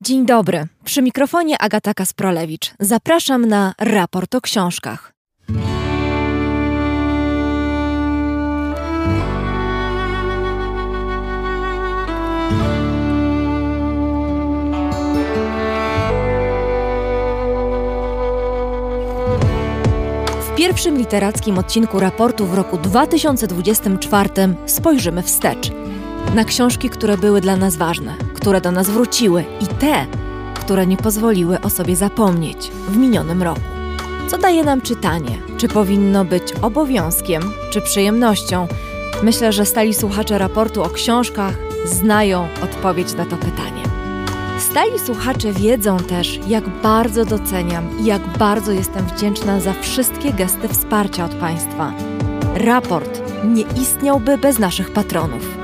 Dzień dobry. Przy mikrofonie Agata Kasprolewicz. Zapraszam na raport o książkach. W pierwszym literackim odcinku raportu w roku 2024 spojrzymy wstecz na książki, które były dla nas ważne, które do nas wróciły i te, które nie pozwoliły o sobie zapomnieć w minionym roku. Co daje nam czytanie? Czy powinno być obowiązkiem, czy przyjemnością? Myślę, że stali słuchacze raportu o książkach znają odpowiedź na to pytanie. Stali słuchacze wiedzą też, jak bardzo doceniam i jak bardzo jestem wdzięczna za wszystkie gesty wsparcia od Państwa. Raport nie istniałby bez naszych patronów.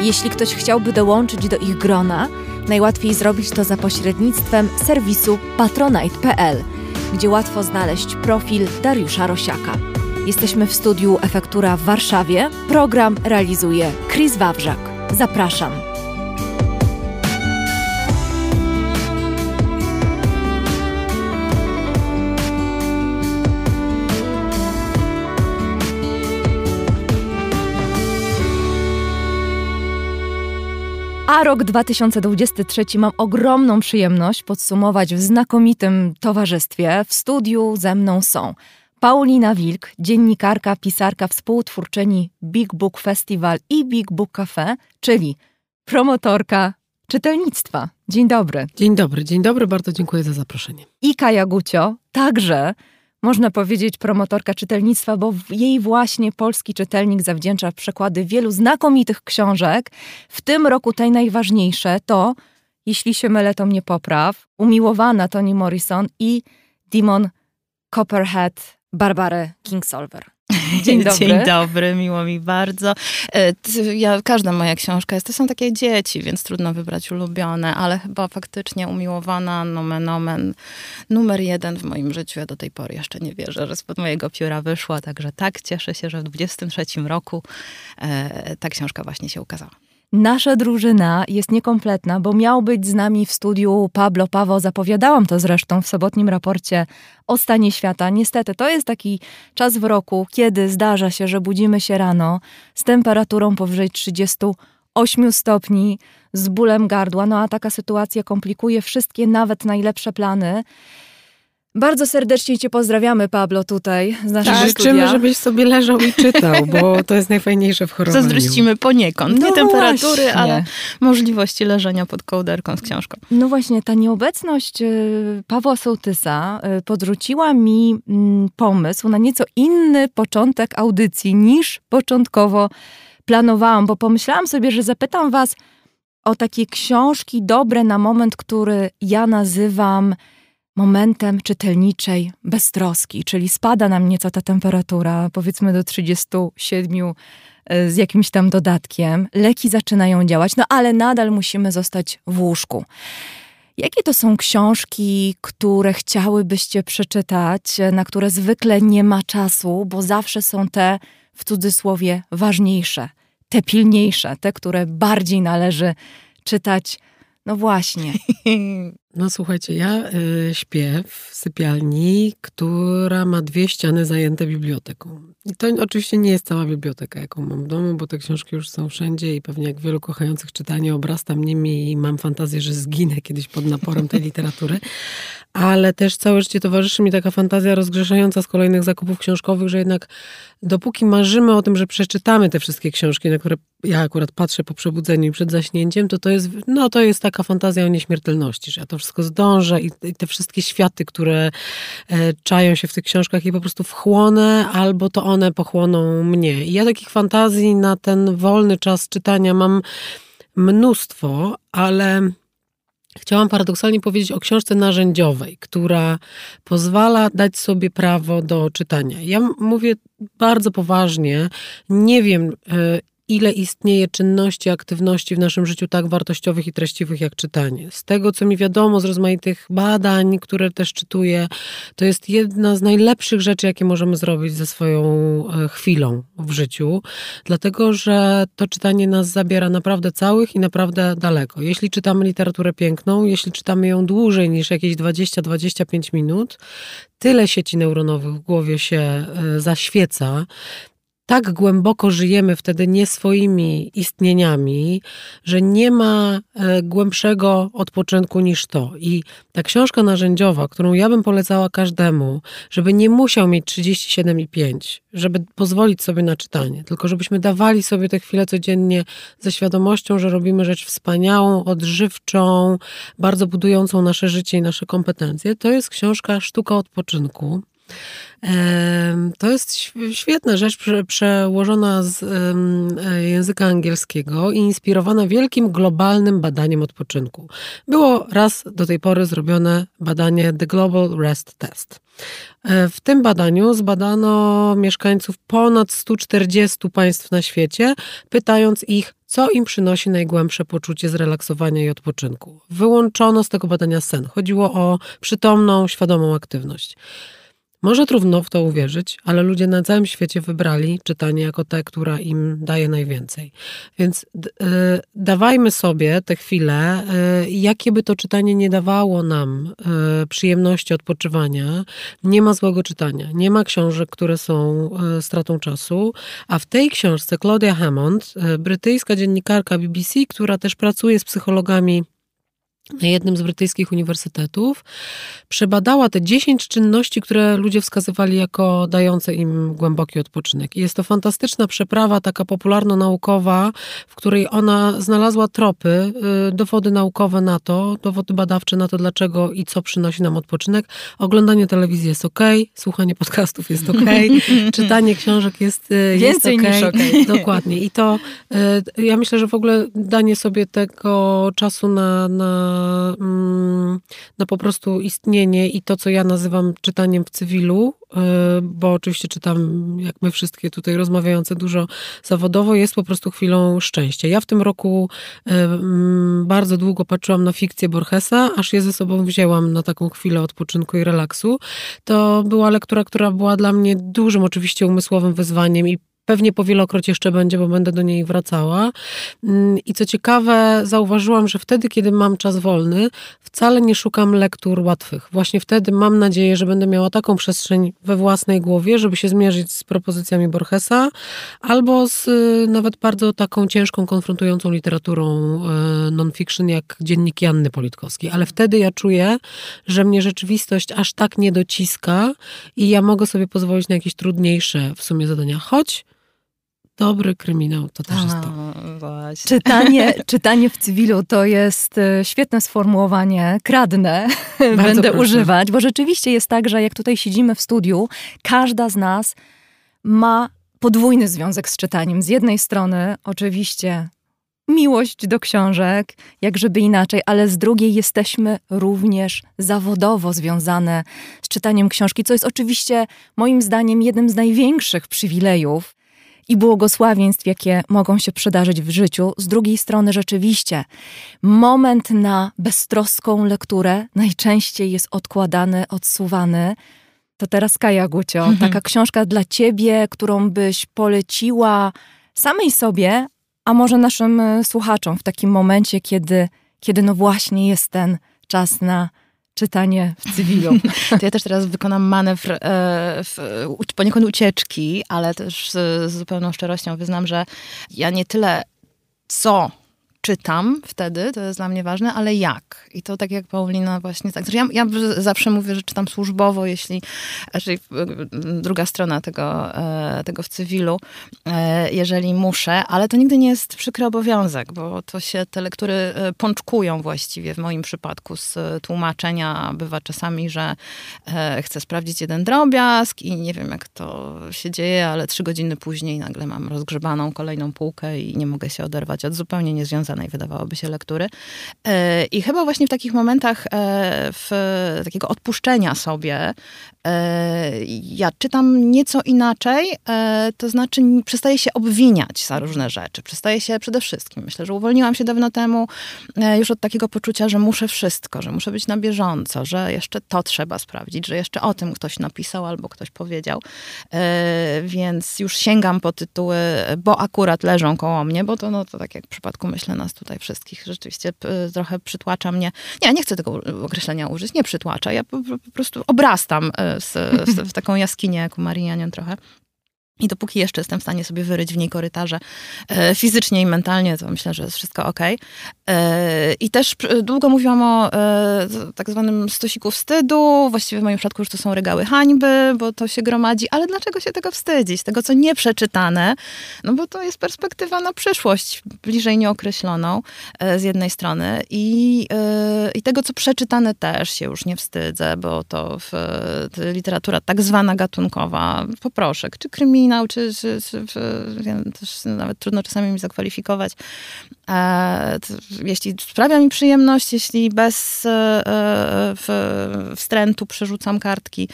Jeśli ktoś chciałby dołączyć do ich grona, najłatwiej zrobić to za pośrednictwem serwisu patronite.pl, gdzie łatwo znaleźć profil Dariusza Rosiaka. Jesteśmy w studiu Efektura w Warszawie. Program realizuje Chris Wawrzak. Zapraszam. A rok 2023 mam ogromną przyjemność podsumować w znakomitym towarzystwie. W studiu ze mną są Paulina Wilk, dziennikarka, pisarka, współtwórczyni Big Book Festival i Big Book Cafe, czyli promotorka czytelnictwa. Dzień dobry. Dzień dobry, dzień dobry, bardzo dziękuję za zaproszenie. I Kaja Gucio, także można powiedzieć promotorka czytelnictwa, bo jej właśnie polski czytelnik zawdzięcza przekłady wielu znakomitych książek. W tym roku tej najważniejsze to, jeśli się mylę, to mnie popraw, umiłowana Toni Morrison i Demon Copperhead Barbary Kingsolver. Dzień dobry. Dzień dobry, miło mi bardzo. E, ja, każda moja książka jest, to są takie dzieci, więc trudno wybrać ulubione, ale chyba faktycznie umiłowana nomen omen numer jeden w moim życiu. Ja do tej pory jeszcze nie wierzę, że spod mojego pióra wyszła, także tak cieszę się, że w 23 roku e, ta książka właśnie się ukazała. Nasza drużyna jest niekompletna, bo miał być z nami w studiu Pablo Pawo. Zapowiadałam to zresztą w sobotnim raporcie o stanie świata. Niestety to jest taki czas w roku, kiedy zdarza się, że budzimy się rano z temperaturą powyżej 38 stopni, z bólem gardła. No a taka sytuacja komplikuje wszystkie, nawet najlepsze plany. Bardzo serdecznie Cię pozdrawiamy, Pablo, tutaj z naszego tak, studia. Życzymy, żebyś sobie leżał i czytał, bo to jest najfajniejsze w chorowaniu. Zazdrościmy poniekąd. No nie temperatury, właśnie. ale możliwości leżenia pod kołderką z książką. No właśnie, ta nieobecność y, Pawła Sołtysa y, podrzuciła mi mm, pomysł na nieco inny początek audycji niż początkowo planowałam, bo pomyślałam sobie, że zapytam Was o takie książki dobre na moment, który ja nazywam momentem czytelniczej beztroski, czyli spada nam nieco ta temperatura, powiedzmy do 37 y, z jakimś tam dodatkiem. Leki zaczynają działać, no ale nadal musimy zostać w łóżku. Jakie to są książki, które chciałybyście przeczytać, na które zwykle nie ma czasu, bo zawsze są te w cudzysłowie ważniejsze, te pilniejsze, te, które bardziej należy czytać? No właśnie. No słuchajcie, ja y, śpię w sypialni, która ma dwie ściany zajęte biblioteką. I to oczywiście nie jest cała biblioteka, jaką mam w domu, bo te książki już są wszędzie i pewnie jak wielu kochających czytanie obrastam nimi i mam fantazję, że zginę kiedyś pod naporem tej literatury. Ale też całe życie towarzyszy mi taka fantazja rozgrzeszająca z kolejnych zakupów książkowych, że jednak dopóki marzymy o tym, że przeczytamy te wszystkie książki, na które ja akurat patrzę po przebudzeniu i przed zaśnięciem, to to jest, no to jest taka fantazja o nieśmiertelności, że ja to wszystko zdążę i, te wszystkie światy, które e, czają się w tych książkach i po prostu wchłonę, albo to one pochłoną mnie. I ja takich fantazji na ten wolny czas czytania mam mnóstwo, ale Chciałam paradoksalnie powiedzieć o książce narzędziowej, która pozwala dać sobie prawo do czytania. Ja mówię bardzo poważnie, nie wiem, e, ile istnieje czynności, aktywności w naszym życiu tak wartościowych i treściwych jak czytanie. Z tego, co mi wiadomo z rozmaitych badań, które też czytuję, to jest jedna z najlepszych rzeczy, jakie możemy zrobić ze swoją e, chwilą w życiu, dlatego że to czytanie nas zabiera naprawdę całych i naprawdę daleko. Jeśli czytamy literaturę piękną, jeśli czytamy ją dłużej niż jakieś 20-25 minut, tyle sieci neuronowych w głowie się e, zaświeca, tak głęboko żyjemy wtedy nie swoimi istnieniami, że nie ma e, głębszego odpoczynku niż to. I ta książka narzędziowa, którą ja bym polecała każdemu, żeby nie musiał mieć 37,5, żeby pozwolić sobie na czytanie, tylko żebyśmy dawali sobie te chwile codziennie ze świadomością, że robimy rzecz wspaniałą, odżywczą, bardzo budującą nasze życie i nasze kompetencje, to jest książka Sztuka odpoczynku. To jest świetna rzecz przełożona z języka angielskiego i inspirowana wielkim globalnym badaniem odpoczynku. Było raz do tej pory zrobione badanie The Global Rest Test. E, w tym badaniu zbadano mieszkańców ponad 140 państw na świecie, pytając ich, co im przynosi najgłębsze poczucie zrelaksowania i odpoczynku. Wyłączono z tego badania sen. Chodziło o przytomną, świadomą aktywność. Może trudno w to uwierzyć, ale ludzie na całym świecie wybrali czytanie jako te, która im daje najwięcej. Więc y, dawajmy sobie te chwile, y, jakie by to czytanie nie dawało nam y, przyjemności odpoczywania. Nie ma złego czytania, nie ma książek, które są stratą czasu, a w tej książce Claudia Hammond, brytyjska dziennikarka BBC, która też pracuje z psychologami na jednym z brytyjskich uniwersytetów, przebadała te 10 czynności, które ludzie wskazywali jako dające im głęboki odpoczynek. I jest to fantastyczna przeprawa, taka popularno-naukowa, w której ona znalazła tropy, y, dowody naukowe na to, dowody badawcze na to, dlaczego i co przynosi nam odpoczynek. Oglądanie telewizji jest ok, słuchanie podcastów jest ok, czytanie książek jest, y, jest okay. niż ok. Dokładnie. I to y, ja myślę, że w ogóle danie sobie tego czasu na, na na po prostu istnienie i to, co ja nazywam czytaniem w cywilu, y, bo oczywiście czytam, jak my wszystkie tutaj rozmawiające dużo zawodowo, jest po prostu chwilą szczęścia. Ja w tym roku y, mm, bardzo długo patrzyłam na fikcję Borgesa, aż je ze sobą wzięłam na taką chwilę odpoczynku i relaksu. To była lektura, która była dla mnie dużym oczywiście umysłowym wyzwaniem i Pewnie powielokroć jeszcze będzie, bo będę do niej wracała. Mm, I co ciekawe, zauważyłam, że wtedy, kiedy mam czas wolny, wcale nie szukam lektur łatwych. Właśnie wtedy mam nadzieję, że będę miała taką przestrzeń we własnej głowie, żeby się zmierzyć z propozycjami Borgesa, albo z y, nawet bardzo taką ciężką, konfrontującą literaturą y, non-fiction, jak dziennik Janny Politkowskiej. Ale wtedy ja czuję, że mnie rzeczywistość aż tak nie dociska i ja mogę sobie pozwolić na jakieś trudniejsze w sumie zadania. Choć dobry kryminał to też A, jest to. Właśnie. Czytanie, czytanie w cywilu to jest e, świetne sformułowanie, kradnę, będę proszę. używać, bo rzeczywiście jest tak, że jak tutaj siedzimy w studiu, każda z nas ma podwójny związek z czytaniem. Z jednej strony oczywiście miłość do książek, jak żeby inaczej, ale z drugiej jesteśmy również zawodowo związane z czytaniem książki, co jest oczywiście moim zdaniem jednym z największych przywilejów i błogosławieństw, jakie mogą się przydarzyć w życiu. Z drugiej strony, rzeczywiście, moment na beztroską lekturę najczęściej jest odkładany, odsuwany. To teraz Kaja Gucio, mhm. taka książka dla ciebie, którą byś poleciła samej sobie, a może naszym e, słuchaczom w takim momencie, kiedy, kiedy no właśnie jest ten czas na czytanie w cywilu. To ja też teraz wykonam manewr e, poniekąd ucieczki, ale też z, z zupełną szczerością wyznam, że ja nie tyle co czytam wtedy, to jest dla mnie ważne, ale jak? I to tak jak Paulina właśnie tak. Ja, ja zawsze mówię, że czytam służbowo, jeśli, czyli druga strona tego, e, tego w cywilu, e, jeżeli muszę, ale to nigdy nie jest przykry obowiązek, bo to się te lektury e, pączkują właściwie w moim przypadku z tłumaczenia. Bywa czasami, że chcę sprawdzić jeden drobiazg i nie wiem jak to się dzieje, ale trzy godziny później nagle mam rozgrzebaną kolejną półkę i nie mogę się oderwać od zupełnie niezwiązanej związanej, wydawałoby się, lektury. E, I chyba właśnie w takich momentach e, w takiego odpuszczenia sobie Ja czytam nieco inaczej, to znaczy przestaję się obwiniać za różne rzeczy. Przestaję się przede wszystkim. Myślę, że uwolniłam się dawno temu już od takiego poczucia, że muszę wszystko, że muszę być na bieżąco, że jeszcze to trzeba sprawdzić, że jeszcze o tym ktoś napisał albo ktoś powiedział. Więc już sięgam po tytuły, bo akurat leżą koło mnie, bo to, no, to tak jak w przypadku myślę nas tutaj wszystkich, rzeczywiście trochę przytłacza mnie. Nie, nie chcę tego określenia użyć, nie przytłacza. Ja po, po prostu obrastam z, z, w taką jaskinię jak u Marianian trochę. I dopóki jeszcze jestem w stanie sobie wyryć w niej korytarze e, fizycznie i mentalnie, to myślę, że jest wszystko ok. E, I też długo mówiłam o e, tak zwanym stosiku wstydu. Właściwie w moim przypadku już to są regały hańby, bo to się gromadzi. Ale dlaczego się tego wstydzić? Tego, co nieprzeczytane? No bo to jest perspektywa na przyszłość, bliżej nieokreśloną z jednej strony. I, i tego, co przeczytane też się już nie wstydzę, bo to w, literatura tak zwana gatunkowa, poproszę, czy kryminalna, czy, czy, czy, czy też nawet trudno czasami mi zakwalifikować. E, jeśli sprawia mi przyjemność, jeśli bez e, e wstrętu przerzucam kartki,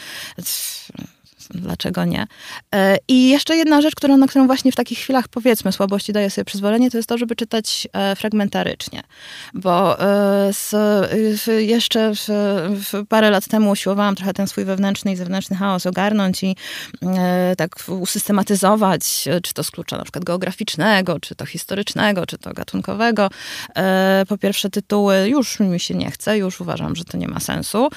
dlaczego nie? E, I jeszcze jedna rzecz, na którą właśnie w takich chwilach, powiedzmy, słabości daję sobie przyzwolenie, to jest to, żeby czytać e, fragmentarycznie. Bo e, z, jeszcze w, w parę lat temu usiłowałam trochę ten swój wewnętrzny i zewnętrzny chaos ogarnąć i tak usystematyzować, czy to z klucza na przykład geograficznego, czy to historycznego, czy to gatunkowego. Po pierwsze tytuły już mi się nie chce, już uważam, że to nie ma sensu.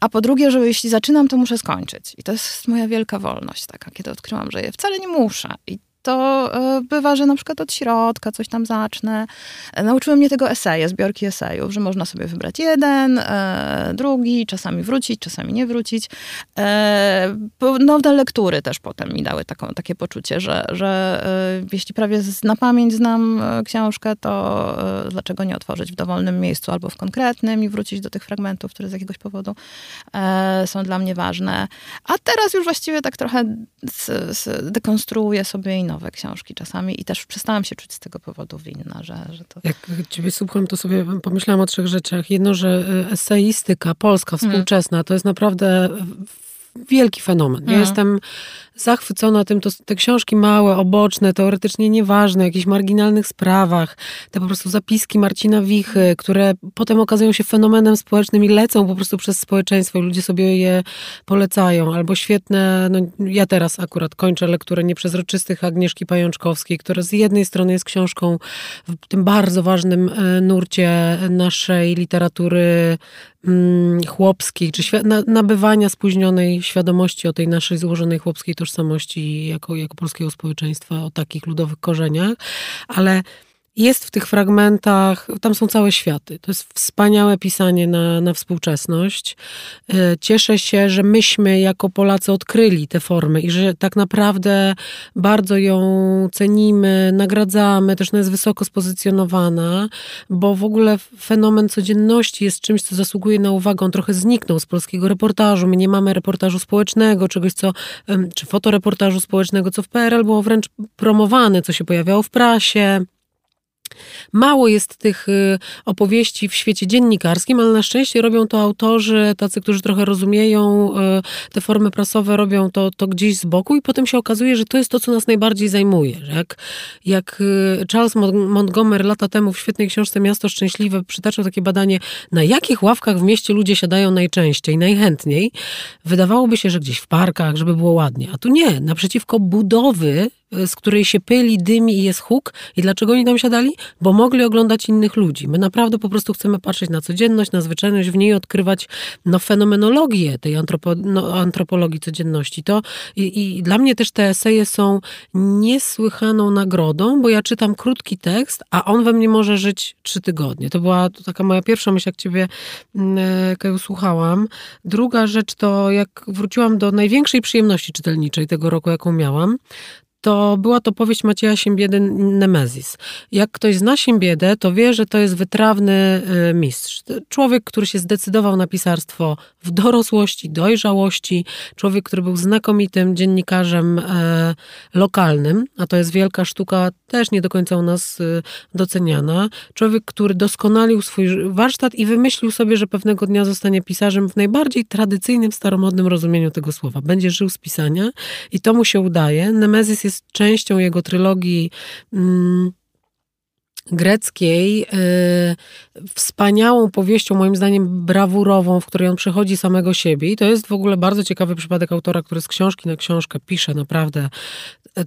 A po drugie, że jeśli zaczynam, to muszę skończyć. I to jest moja wielka wolność taka, kiedy odkryłam, że je wcale nie muszę. I to e, bywa, że na przykład od środka coś tam zacznę. E, nauczyły mnie tego eseje, zbiorki esejów, że można sobie wybrać jeden, e, drugi, czasami wrócić, czasami nie wrócić. Nowe lektury też potem mi dały taką, takie poczucie, że, że jeśli prawie na pamięć znam książkę, to dlaczego nie otworzyć w dowolnym miejscu albo w konkretnym i wrócić do tych fragmentów, które z jakiegoś powodu są dla mnie ważne. A teraz już właściwie tak trochę dekonstruuję sobie i nowe książki czasami i też przestałam się czuć z tego powodu winna, że, że to... Jak ciebie słucham, to sobie pomyślałam o trzech rzeczach. Jedno, że y, eseistyka polska, hmm. współczesna, hmm. to jest naprawdę wielki fenomen. Ja hmm. jestem zachwycona tym, to te książki małe, oboczne, teoretycznie nieważne, o jakichś marginalnych sprawach, te po prostu zapiski Marcina Wichy, które potem okazują się fenomenem społecznym i lecą po prostu przez społeczeństwo i ludzie sobie je polecają. Albo świetne, no ja teraz akurat kończę lekturę Nieprzezroczystych Agnieszki Pajączkowskiej, która z jednej strony jest książką w tym bardzo ważnym e, nurcie naszej literatury mm, chłopskiej, czy nabywania spóźnionej świadomości o tej naszej złożonej chłopskiej tożsamości tożsamości jako, jako polskiego społeczeństwa o takich ludowych korzeniach, ale jest w tych fragmentach, tam są całe światy. To jest wspaniałe pisanie na, na współczesność. E, cieszę się, że myśmy jako Polacy odkryli tę formę i że tak naprawdę bardzo ją cenimy, nagradzamy, też ona jest wysoko spozycjonowana, bo w ogóle fenomen codzienności jest czymś, co zasługuje na uwagę. On trochę zniknął z polskiego reportażu. My nie mamy reportażu społecznego, czegoś co, czy fotoreportażu społecznego, co w PRL było wręcz promowane, co się pojawiało w prasie. Mało jest tych y, opowieści w świecie dziennikarskim, ale na szczęście robią to autorzy, tacy, którzy trochę rozumieją y, te formy prasowe, robią to, to gdzieś z boku i potem się okazuje, że to jest to, co nas najbardziej zajmuje. Jak, jak y, Charles Montgomery lata temu w świetnej książce Miasto Szczęśliwe przytaczał takie badanie, na jakich ławkach w mieście ludzie siadają najczęściej, najchętniej, wydawałoby się, że gdzieś w parkach, żeby było ładnie. A tu nie, naprzeciwko budowy z której się pyli, dymi i jest huk. I dlaczego oni tam siadali? Bo mogli oglądać innych ludzi. My naprawdę po prostu chcemy patrzeć na codzienność, na zwyczajność, w niej odkrywać no, fenomenologię tej antropo, no, antropologii codzienności. To i, i dla mnie też te eseje są niesłychaną nagrodą, bo ja czytam krótki tekst, a on we mnie może żyć trzy tygodnie. To była taka moja pierwsza myśl, jak ciebie mm, e, Kaju słuchałam. Druga rzecz to, jak wróciłam do największej przyjemności czytelniczej tego roku, jaką miałam, to była to powieść Macieja Siembiedy Nemezis. Jak ktoś zna Siembiedę, to wie, że to jest wytrawny y, mistrz. Człowiek, który się zdecydował na pisarstwo w dorosłości, dojrzałości. Człowiek, który był znakomitym dziennikarzem e, lokalnym, a to jest wielka sztuka, też nie do końca u nas y, doceniana. Człowiek, który doskonalił swój warsztat i wymyślił sobie, że pewnego dnia zostanie pisarzem w najbardziej tradycyjnym, staromodnym rozumieniu tego słowa. Będzie żył z pisania i to mu się udaje. Nemezis jest częścią jego trylogii. Mm, greckiej, yy, wspaniałą powieścią, moim zdaniem brawurową, w której on przechodzi samego siebie. I to jest w ogóle bardzo ciekawy przypadek autora, który z książki na książkę pisze naprawdę.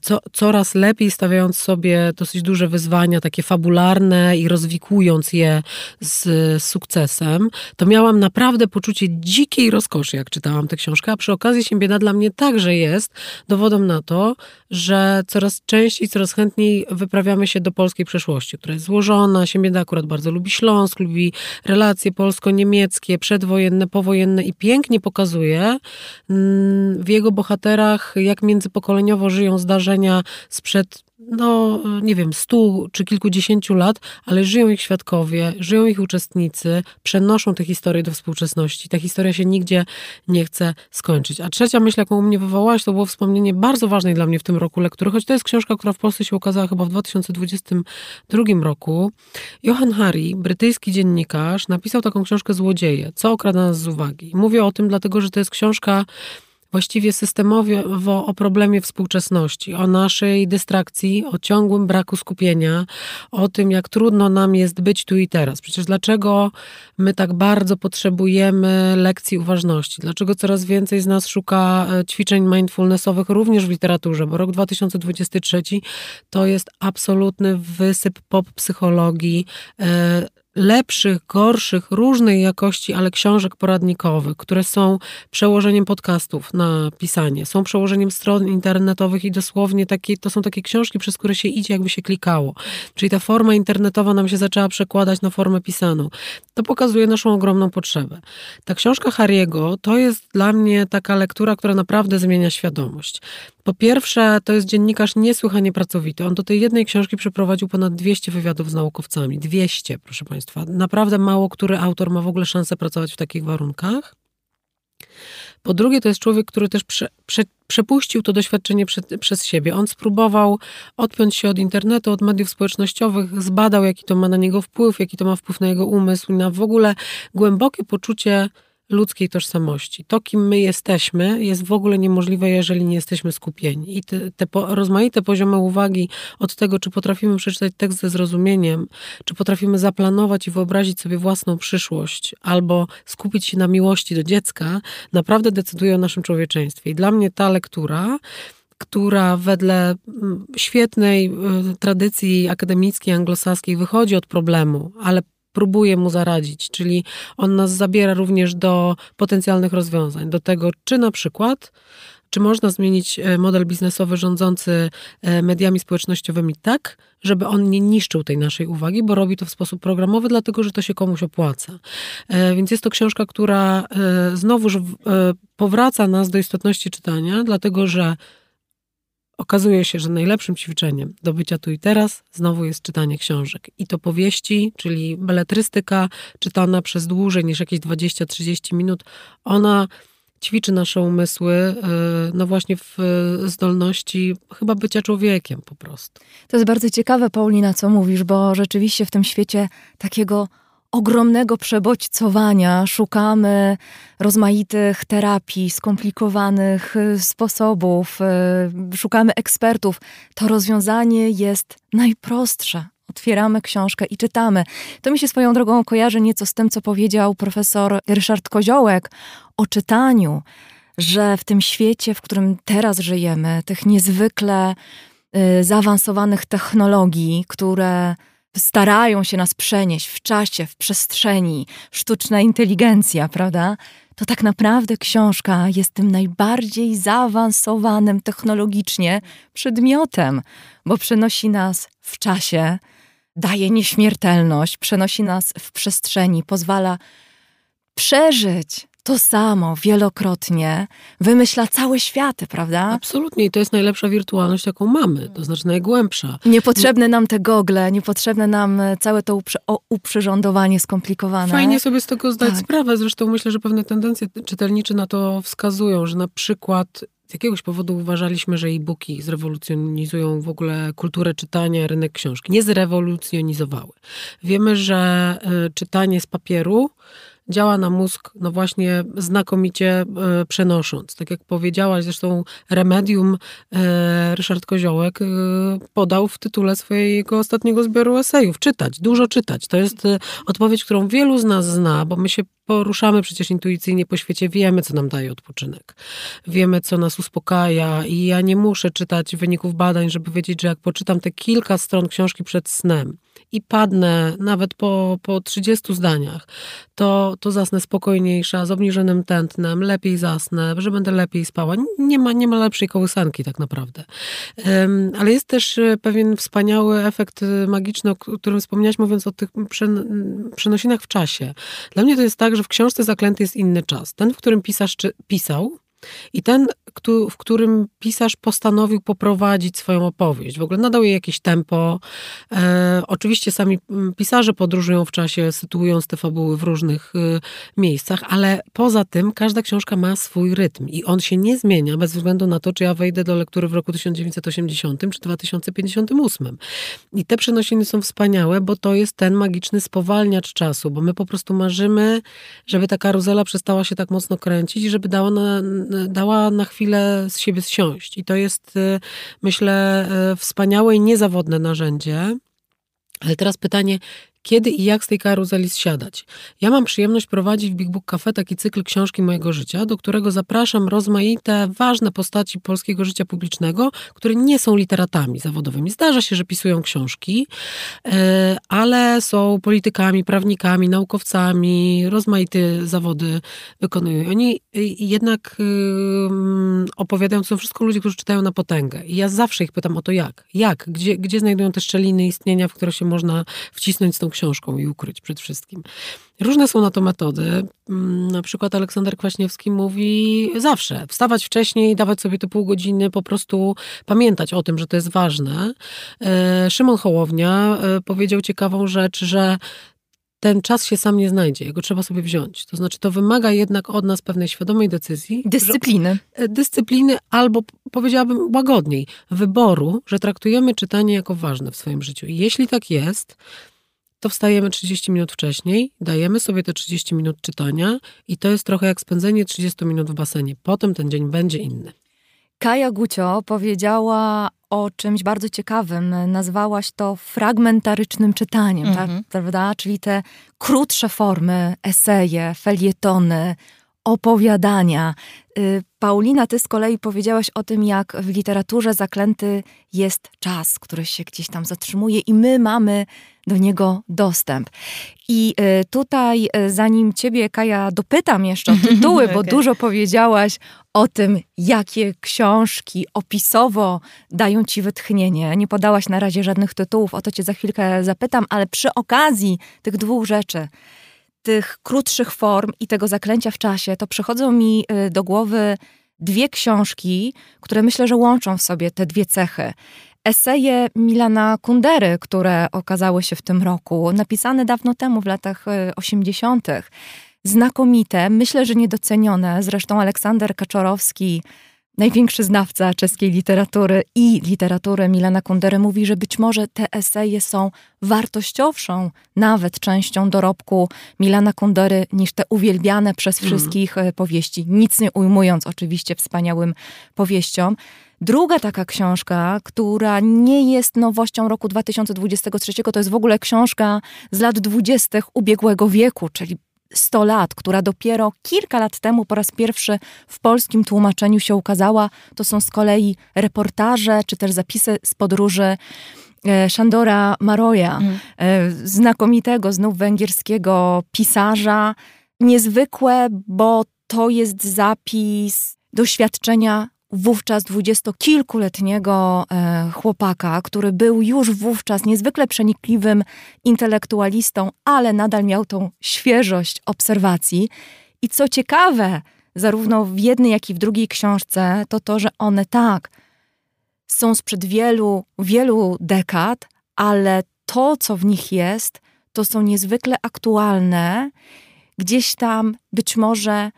Co, coraz lepiej stawiając sobie dosyć duże wyzwania, takie fabularne i rozwikując je z, z sukcesem, to miałam naprawdę poczucie dzikiej rozkoszy, jak czytałam tę książkę, a przy okazji Siembieda dla mnie także jest dowodem na to, że coraz częściej, coraz chętniej wyprawiamy się do polskiej przeszłości, która jest złożona. Siembieda akurat bardzo lubi Śląsk, lubi relacje polsko-niemieckie, przedwojenne, powojenne i pięknie pokazuje mm, w jego bohaterach, jak międzypokoleniowo żyją zdarzenia sprzed, no nie wiem, stu czy kilkudziesięciu lat, ale żyją ich świadkowie, żyją ich uczestnicy, przenoszą te historie do współczesności. Ta historia się nigdzie nie chce skończyć. A trzecia myśl, jaką u mnie wywołałaś, to było wspomnienie bardzo ważnej dla mnie w tym roku lektury, choć to jest książka, która w Polsce się ukazała chyba w 2022 roku. Johan Hari, brytyjski dziennikarz, napisał taką książkę Złodzieje, co okrada nas z uwagi. Mówię o tym dlatego, że to jest książka właściwie systemowo o problemie współczesności, o naszej dystrakcji, o ciągłym braku skupienia, o tym, jak trudno nam jest być tu i teraz. Przecież dlaczego my tak bardzo potrzebujemy lekcji uważności? Dlaczego coraz więcej z nas szuka e, ćwiczeń mindfulnessowych również w literaturze? Bo rok 2023 to jest absolutny wysyp pop psychologii e, lepszych, gorszych, różnej jakości, ale książek poradnikowych, które są przełożeniem podcastów na pisanie, są przełożeniem stron internetowych i dosłownie takie, to są takie książki, przez które się idzie, jakby się klikało. Czyli ta forma internetowa nam się zaczęła przekładać na formę pisaną. To pokazuje naszą ogromną potrzebę. Ta książka Hariego to jest dla mnie taka lektura, która naprawdę zmienia świadomość. Po pierwsze, to jest dziennikarz niesłychanie pracowity. On do tej jednej książki przeprowadził ponad 200 wywiadów z naukowcami. 200, proszę Państwa. Naprawdę mało który autor ma w ogóle szansę pracować w takich warunkach. Po drugie, to jest człowiek, który też prze, prze, przepuścił to doświadczenie przed, przez siebie. On spróbował odpiąć się od internetu, od mediów społecznościowych, zbadał, jaki to ma na niego wpływ, jaki to ma wpływ na jego umysł i na w ogóle głębokie poczucie ludzkiej tożsamości. To, kim my jesteśmy, jest w ogóle niemożliwe, jeżeli nie jesteśmy skupieni. I te, te po, rozmaite poziomy uwagi od tego, czy potrafimy przeczytać tekst ze zrozumieniem, czy potrafimy zaplanować i wyobrazić sobie własną przyszłość, albo skupić się na miłości do dziecka, naprawdę decyduje o naszym człowieczeństwie. I dla mnie ta lektura która wedle mm, świetnej y, tradycji akademickiej, anglosaskiej wychodzi od problemu, ale próbuje mu zaradzić, czyli on nas zabiera również do potencjalnych rozwiązań, do tego, czy na przykład czy można zmienić e, model biznesowy rządzący e, mediami społecznościowymi tak, żeby on nie niszczył tej naszej uwagi, bo robi to w sposób programowy, dlatego że to się komuś opłaca. E, więc jest to książka, która znowuż powraca nas do istotności czytania, dlatego że Okazuje się, że najlepszym ćwiczeniem do bycia tu i teraz znowu jest czytanie książek. I to powieści, czyli beletrystyka czytana przez dłużej niż jakieś 20-30 minut, ona ćwiczy nasze umysły, e, no właśnie w zdolności chyba bycia człowiekiem po prostu. To jest bardzo ciekawe, Paulina, co mówisz, bo rzeczywiście w tym świecie takiego ogromnego przebodźcowania szukamy rozmaitych terapii, skomplikowanych y, sposobów, y, szukamy ekspertów. To rozwiązanie jest najprostsze. Otwieramy książkę i czytamy. To mi się swoją drogą kojarzy nieco z tym, co powiedział profesor Ryszard Koziołek o czytaniu, że w tym świecie, w którym teraz żyjemy, tych niezwykle y, zaawansowanych technologii, które starają się nas przenieść w czasie, w przestrzeni, sztuczna inteligencja, prawda? To tak naprawdę książka jest tym najbardziej zaawansowanym technologicznie przedmiotem, bo przenosi nas w czasie, daje nieśmiertelność, przenosi nas w przestrzeni, pozwala przeżyć to samo wielokrotnie wymyśla całe światy, prawda? Absolutnie i to jest najlepsza wirtualność, jaką mamy, to znaczy najgłębsza. Niepotrzebne nam te gogle, niepotrzebne nam e, całe to uprze uprzyrządowanie skomplikowane. Fajnie sobie z tego zdać Tak. sprawę, zresztą myślę, że pewne tendencje czytelnicze na to wskazują, że na przykład z jakiegoś powodu uważaliśmy, że e-booki zrewolucjonizują w ogóle kulturę czytania, rynek książki. Nie zrewolucjonizowały. Wiemy, że y, czytanie z papieru działa na mózg, no właśnie znakomicie e, przenosząc. Tak jak powiedziałaś, zresztą Remedium e, Ryszard Koziołek e, podał w tytule swojego ostatniego zbioru esejów. Czytać, dużo czytać. To jest odpowiedź, którą wielu z nas zna, bo my się poruszamy przecież intuicyjnie po świecie, wiemy, co nam daje odpoczynek. Wiemy, co nas uspokaja i ja nie muszę czytać wyników badań, żeby wiedzieć, że jak poczytam te kilka stron książki przed snem i padnę nawet po, po 30 zdaniach, to, to zasnę spokojniejsza, z obniżonym tętnem, lepiej zasnę, że będę lepiej spała. Nie ma, nie ma lepszej kołysanki tak naprawdę. Ale jest też e, pewien wspaniały efekt e, magiczny, o którym wspomniałaś, mówiąc o tych przenosinach w czasie. Dla mnie to jest tak, że w książce Zaklęty jest inny czas. Ten, w którym pisarz czy, pisał, i ten, w którym pisarz postanowił poprowadzić swoją opowieść. W ogóle nadał jej jakieś tempo. E, oczywiście sami pisarze podróżują w czasie, sytuując te fabuły w różnych y, miejscach, ale poza tym każda książka ma swój rytm i on się nie zmienia bez względu na to, czy ja wejdę do lektury w roku 1980 czy 2058. I te przenosiny są wspaniałe, bo to jest ten magiczny spowalniacz czasu, bo my po prostu marzymy, żeby ta karuzela przestała się tak mocno kręcić i żeby dała na dała na chwilę z siebie zsiąść. I to jest, y, myślę, y, wspaniałe i niezawodne narzędzie. Ale teraz pytanie, kiedy i jak z tej karuzeli zsiadać. Ja mam przyjemność prowadzić w Big Book Cafe taki cykl książki mojego życia, do którego zapraszam rozmaite, ważne postaci polskiego życia publicznego, które nie są literatami zawodowymi. Zdarza się, że pisują książki, e, ale są politykami, prawnikami, naukowcami, rozmaite zawody wykonują. Oni jednak opowiadają, to są wszystko ludzie, którzy czytają na potęgę. I ja zawsze ich pytam o to jak. Jak? Gdzie, gdzie znajdują te szczeliny istnienia, w które się można wcisnąć z tą książką i ukryć przed wszystkim. Różne są na to metody. Mm, na przykład Aleksander Kwaśniewski mówi zawsze wstawać wcześniej, dawać sobie te pół godziny, po prostu pamiętać o tym, że to jest ważne. E, Szymon Hołownia e, powiedział ciekawą rzecz, że ten czas się sam nie znajdzie, jego trzeba sobie wziąć. To znaczy, to wymaga jednak od nas pewnej świadomej decyzji. Dyscypliny. Że, dyscypliny albo powiedziałabym łagodniej, wyboru, że traktujemy czytanie jako ważne w swoim życiu. I jeśli tak jest, to wstajemy 30 minut wcześniej, dajemy sobie te 30 minut czytania i to jest trochę jak spędzenie 30 minut w basenie. Potem ten dzień będzie inny. Kaja Gucio powiedziała o czymś bardzo ciekawym. Nazwałaś to fragmentarycznym czytaniem, tak? mhm. tak, prawda? Czyli te krótsze formy, eseje, felietony, opowiadania. Y, Paulina, ty z kolei powiedziałaś o tym, jak w literaturze zaklęty jest czas, który się gdzieś tam zatrzymuje i my mamy do niego dostęp. I y, tutaj, y, zanim ciebie, Kaja, dopytam jeszcze o tytuły, okay. bo dużo powiedziałaś o tym, jakie książki opisowo dają ci wytchnienie. Nie podałaś na razie żadnych tytułów, o to cię za chwilkę zapytam, ale przy okazji tych dwóch rzeczy, tych krótszych form i tego zaklęcia w czasie, to przychodzą mi y, do głowy dwie książki, które myślę, że łączą w sobie te dwie cechy. Eseje Milana Kundery, które okazały się w tym roku, napisane dawno temu, w latach 80. Y, Znakomite, myślę, że niedocenione. Zresztą Aleksander Kaczorowski największy znawca czeskiej literatury i literatury Milana Kundery mówi, że być może te eseje są wartościowszą nawet częścią dorobku Milana Kundery niż te uwielbiane przez mhm. wszystkich mm. powieści. Nic nie ujmując oczywiście wspaniałym powieściom. Druga taka książka, która nie jest nowością roku 2023, to jest w ogóle książka z lat 20. ubiegłego wieku, czyli 100 lat, która dopiero kilka lat temu po raz pierwszy w polskim tłumaczeniu się ukazała. To są z kolei reportaże czy też zapisy z podróży e, Szandora Maroja, mm. znakomitego znów węgierskiego pisarza. Niezwykłe, bo to jest zapis doświadczenia wówczas dwudziestokilkuletniego e, chłopaka, który był już wówczas niezwykle przenikliwym intelektualistą, ale nadal miał tą świeżość obserwacji. I co ciekawe, zarówno w jednej, jak i w drugiej książce, to to, że one tak są sprzed wielu, wielu dekad, ale to, co w nich jest, to są niezwykle aktualne, gdzieś tam być może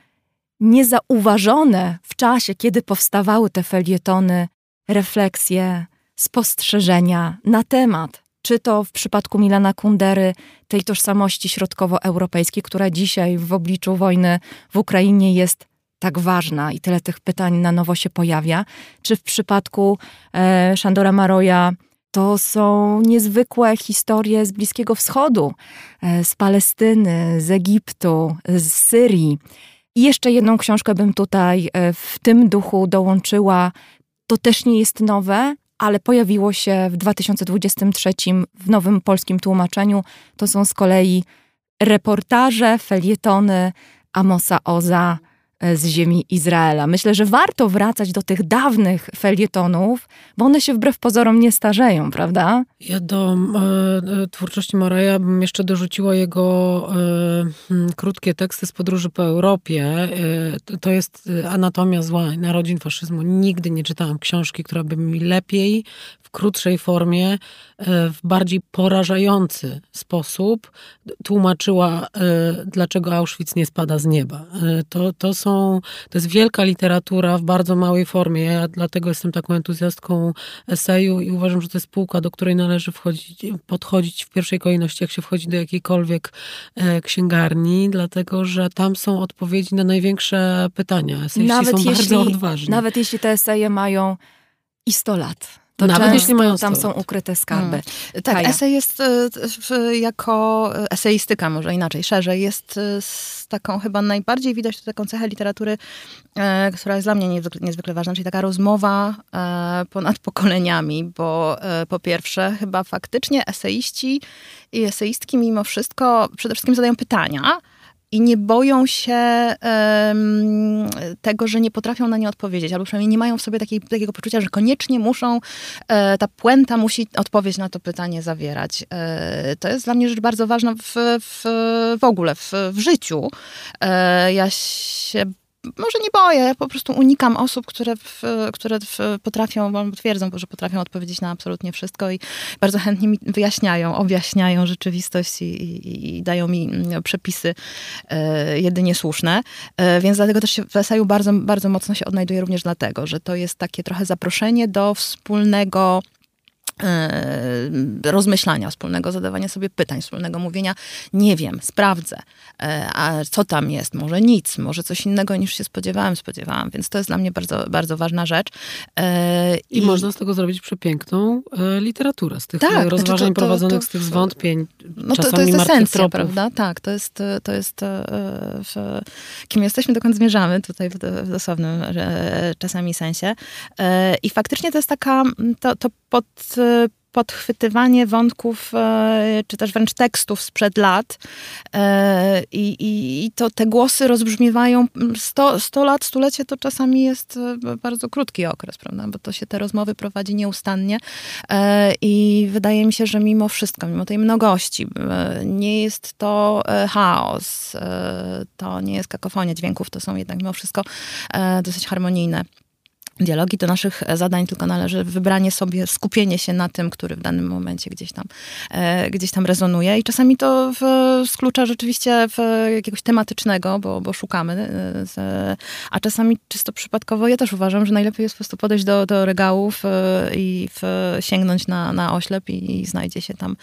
niezauważone w czasie, kiedy powstawały te felietony, refleksje, spostrzeżenia na temat, czy to w przypadku Milana Kundery, tej tożsamości środkowoeuropejskiej, która dzisiaj w obliczu wojny w Ukrainie jest tak ważna i tyle tych pytań na nowo się pojawia, czy w przypadku e, Szandora Maroja to są niezwykłe historie z Bliskiego Wschodu, e, z Palestyny, z Egiptu, z Syrii. I jeszcze jedną książkę bym tutaj e, w tym duchu dołączyła. To też nie jest nowe, ale pojawiło się w 2023 w nowym polskim tłumaczeniu. To są z kolei reportaże, felietony Amosa Oza z ziemi Izraela. Myślę, że warto wracać do tych dawnych felietonów, bo one się wbrew pozorom nie starzeją, prawda? Ja do e, e twórczości Moraja bym jeszcze dorzuciła jego e, krótkie teksty z podróży po Europie. E, to jest Anatomia zła narodzin faszyzmu. Nigdy nie czytałam książki, która by mi lepiej, w krótszej formie, e, w bardziej porażający sposób tłumaczyła, dlaczego Auschwitz nie spada z nieba. To, to są to jest wielka literatura w bardzo małej formie. Ja dlatego jestem taką entuzjastką eseju i uważam, że to jest półka, do której należy wchodzić, podchodzić w pierwszej kolejności, jak się wchodzi do jakiejkolwiek e, księgarni, dlatego że tam są odpowiedzi na największe pytania. Eseiści nawet są jeśli, bardzo odważni. Nawet jeśli te eseje mają i 100 lat. To Nawet jeśli mają tam są ukryte skarby. Hmm. Tak, esej jest e, jako eseistyka, może inaczej, szerzej, jest e, z taką chyba najbardziej widać taką cechę literatury, e, która jest dla mnie niezwykle, niezwykle ważna, czyli taka rozmowa ponad pokoleniami, bo po pierwsze chyba faktycznie eseiści i eseistki mimo wszystko przede wszystkim zadają pytania, i nie boją się um, tego, że nie potrafią na nie odpowiedzieć, albo przynajmniej nie mają w sobie takiej, takiego poczucia, że koniecznie muszą, e, ta puenta musi odpowiedź na to pytanie zawierać. E, to jest dla mnie rzecz bardzo ważna w, w, w ogóle, w, w życiu. E, ja się może nie boję, ja po prostu unikam osób, które, w, które w, potrafią, twierdzą, że potrafią odpowiedzieć na absolutnie wszystko i bardzo chętnie mi wyjaśniają, objaśniają rzeczywistość i, i, i dają mi mm, przepisy e, jedynie słuszne. E, więc dlatego też się w eseju bardzo, bardzo mocno się odnajduję również dlatego, że to jest takie trochę zaproszenie do wspólnego rozmyślania wspólnego, zadawania sobie pytań, wspólnego mówienia, nie wiem, sprawdzę, e, a co tam jest, może nic, może coś innego niż się spodziewałem, spodziewałam, więc to jest dla mnie bardzo, bardzo ważna rzecz. E, I, I można z tego zrobić przepiękną literaturę, z tych tak, rozważań to, to, prowadzonych, to, z tych zwątpień, no to, to jest esencja, prawda? Tak, to jest, to jest w, kim jesteśmy, dokąd zmierzamy, tutaj w, w dosłownym czasami sensie. I faktycznie to jest taka, to, to pod podchwytywanie wątków, e, czy też wręcz tekstów sprzed lat. E, I, i, i to te głosy rozbrzmiewają 100, 100 lat, stulecie to czasami jest bardzo krótki okres, prawda? Bo to się te rozmowy prowadzi nieustannie. I wydaje mi się, że mimo wszystko, mimo tej mnogości, nie jest to chaos, to nie jest kakofonia dźwięków, to są jednak mimo wszystko dosyć harmonijne dialogi do naszych zadań, tylko należy wybranie sobie, skupienie się na tym, który w danym momencie gdzieś tam, e, gdzieś tam rezonuje. I czasami to w, z klucza rzeczywiście w jakiegoś tematycznego, bo, bo szukamy, e, z, a czasami czysto przypadkowo. Ja też uważam, że najlepiej jest po prostu podejść do, do regałów e, i w, sięgnąć na, na oślep i, i znajdzie się tam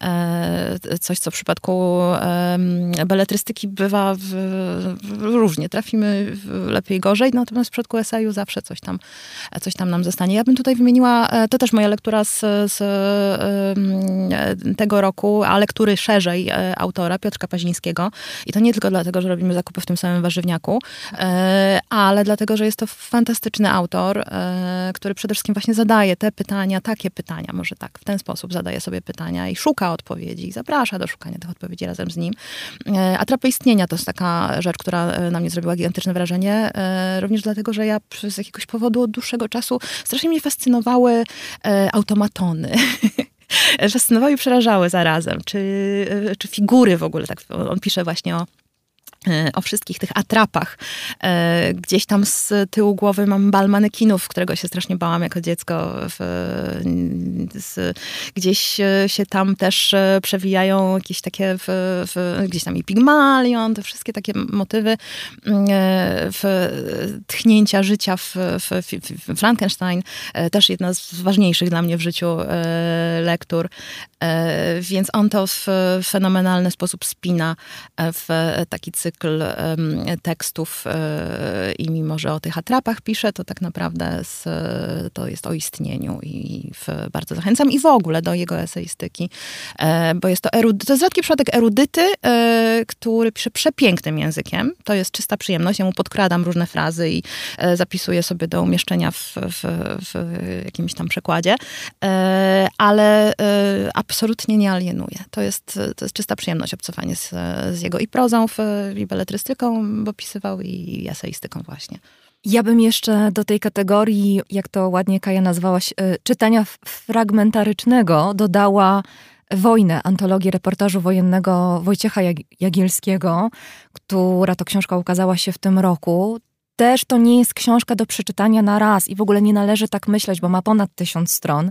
e, coś, co w przypadku e, beletrystyki bywa w, różnie. Trafimy lepiej, gorzej, natomiast w przypadku eseju zawsze coś tam tam, coś tam nam zostanie. Ja bym tutaj wymieniła, e, to też moja lektura z, z tego roku, a lektury szerzej e, autora, Piotrka Pazińskiego. I to nie tylko dlatego, że robimy zakupy w tym samym warzywniaku, e, ale dlatego, że jest to fantastyczny autor, który przede wszystkim właśnie zadaje te pytania, takie pytania, może tak, w ten sposób zadaje sobie pytania i szuka odpowiedzi, zaprasza do szukania tych odpowiedzi razem z nim. Atrapy istnienia to jest taka rzecz, która na mnie zrobiła gigantyczne wrażenie, również dlatego, że ja z jakiegoś powodu od dłuższego czasu strasznie mnie fascynowały e, automatony. fascynowały i przerażały zarazem. Czy, e, czy figury w ogóle, tak on pisze właśnie o o wszystkich tych atrapach. E, gdzieś tam z tyłu głowy mam bal manekinów, którego się strasznie bałam jako dziecko. Gdzieś się tam też przewijają jakieś takie, w, w, gdzieś tam i Pigmalion, te wszystkie takie motywy w, tchnięcia życia w, Frankenstein. Też jedna z ważniejszych dla mnie w życiu lektur. Więc on to w fenomenalny sposób spina w taki cykl tekstów e, i mimo, że o tych atrapach piszę, to tak naprawdę z, to jest o istnieniu i w, bardzo zachęcam i w ogóle do jego eseistyki, e, bo jest to, to jest rzadki przypadek erudyty, e, który pisze przepięknym językiem. To jest czysta przyjemność. Ja mu podkradam różne frazy i zapisuję sobie do umieszczenia w, w, w jakimś tam przekładzie, ale absolutnie nie alienuje. To jest, to jest czysta przyjemność obcowanie z, z jego i prozą, w, i beletrystyką opisywał i eseistyką właśnie. Ja bym jeszcze do tej kategorii, jak to ładnie Kaja nazwałaś, y, czytania fragmentarycznego dodała Wojnę, antologię reportażu wojennego Wojciecha Jagielskiego, która to książka ukazała się w tym roku. Też to nie jest książka do przeczytania na raz i w ogóle nie należy tak myśleć, bo ma ponad tysiąc stron.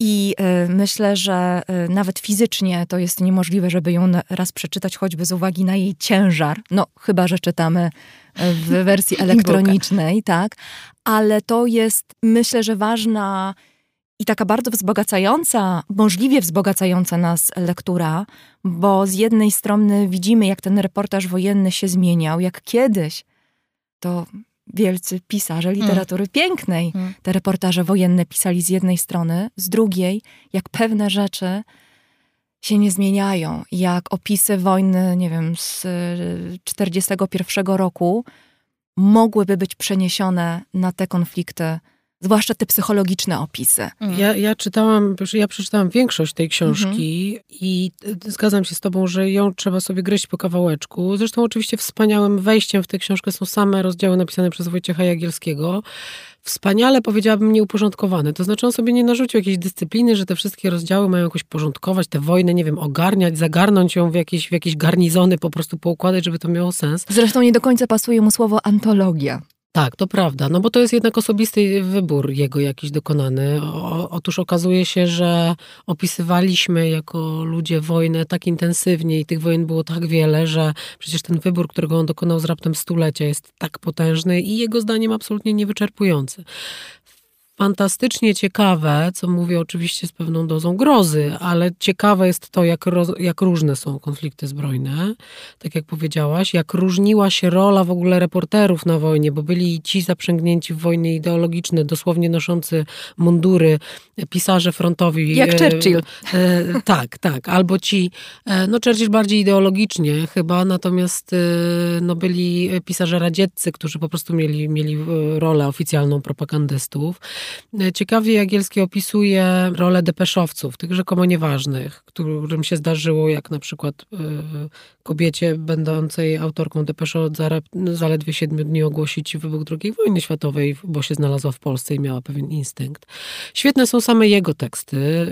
I y, myślę, że y, nawet fizycznie to jest niemożliwe, żeby ją raz przeczytać, choćby z uwagi na jej ciężar. No, chyba, że czytamy w wersji elektronicznej, tak. Ale to jest, myślę, że ważna i taka bardzo wzbogacająca, możliwie wzbogacająca nas lektura, bo z jednej strony widzimy, jak ten reportaż wojenny się zmieniał, jak kiedyś to wielcy pisarze mm. literatury mm. pięknej. Mm. Te reportaże wojenne pisali z jednej strony, z drugiej, jak pewne rzeczy się nie zmieniają. Jak opisy wojny, nie wiem, z 41 roku mogłyby być przeniesione na te konflikty zwłaszcza te psychologiczne opisy. Mhm. Ja, ja czytałam, ja przeczytałam większość tej książki mhm. i zgadzam się z tobą, że ją trzeba sobie gryźć po kawałeczku. Zresztą oczywiście wspaniałym wejściem w tę książkę są same rozdziały napisane przez Wojciecha Jagielskiego. Wspaniale, powiedziałabym, nieuporządkowane. To znaczy on sobie nie narzucił jakiejś dyscypliny, że te wszystkie rozdziały mają jakoś porządkować, tę wojnę, nie wiem, ogarniać, zagarnąć ją w jakieś, w jakieś garnizony, po prostu poukładać, żeby to miało sens. Zresztą nie do końca pasuje mu słowo antologia. Tak, to prawda, no bo to jest jednak osobisty wybór jego jakiś dokonany. O, otóż okazuje się, że opisywaliśmy jako ludzie wojnę tak intensywnie i tych wojen było tak wiele, że przecież ten wybór, którego on dokonał z raptem stulecia jest tak potężny i jego zdaniem absolutnie niewyczerpujący fantastycznie ciekawe, co mówię oczywiście z pewną dozą grozy, ale ciekawe jest to, jak, roz, jak różne są konflikty zbrojne, tak jak powiedziałaś, jak różniła się rola w ogóle reporterów na wojnie, bo byli ci zaprzęgnięci w wojny ideologiczne, dosłownie noszący mundury, pisarze frontowi. Jak e, Churchill. E, tak, tak. Albo ci, e, no Churchill bardziej ideologicznie chyba, natomiast e, no, byli pisarze radzieccy, którzy po prostu mieli, mieli e, rolę oficjalną propagandystów. Ciekawie Jagielski opisuje rolę depeszowców, tych rzekomo nieważnych, którym się zdarzyło, jak na przykład e, kobiecie będącej autorką depesza od zaledwie siedmiu dni ogłosić wybuch II wojny światowej, bo się znalazła w Polsce i miała pewien instynkt. Świetne są same jego teksty.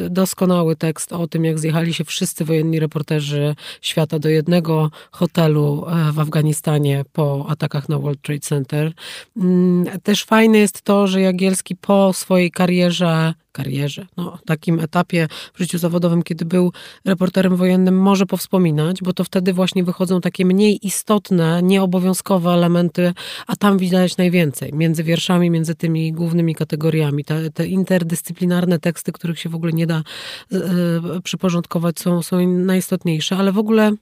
E, doskonały tekst o tym, jak zjechali się wszyscy wojenni reporterzy świata do jednego hotelu e, w Afganistanie po atakach na World Trade Center. Mm, też fajne jest to, że Jagielski po swojej karierze, karierze, no, takim etapie w życiu zawodowym, kiedy był reporterem wojennym, może powspominać, bo to wtedy właśnie wychodzą takie mniej istotne, nieobowiązkowe elementy, a tam widać najwięcej. Między wierszami, między tymi głównymi kategoriami. Te, te interdyscyplinarne teksty, których się w ogóle nie da y, przyporządkować, są, są najistotniejsze, ale w ogóle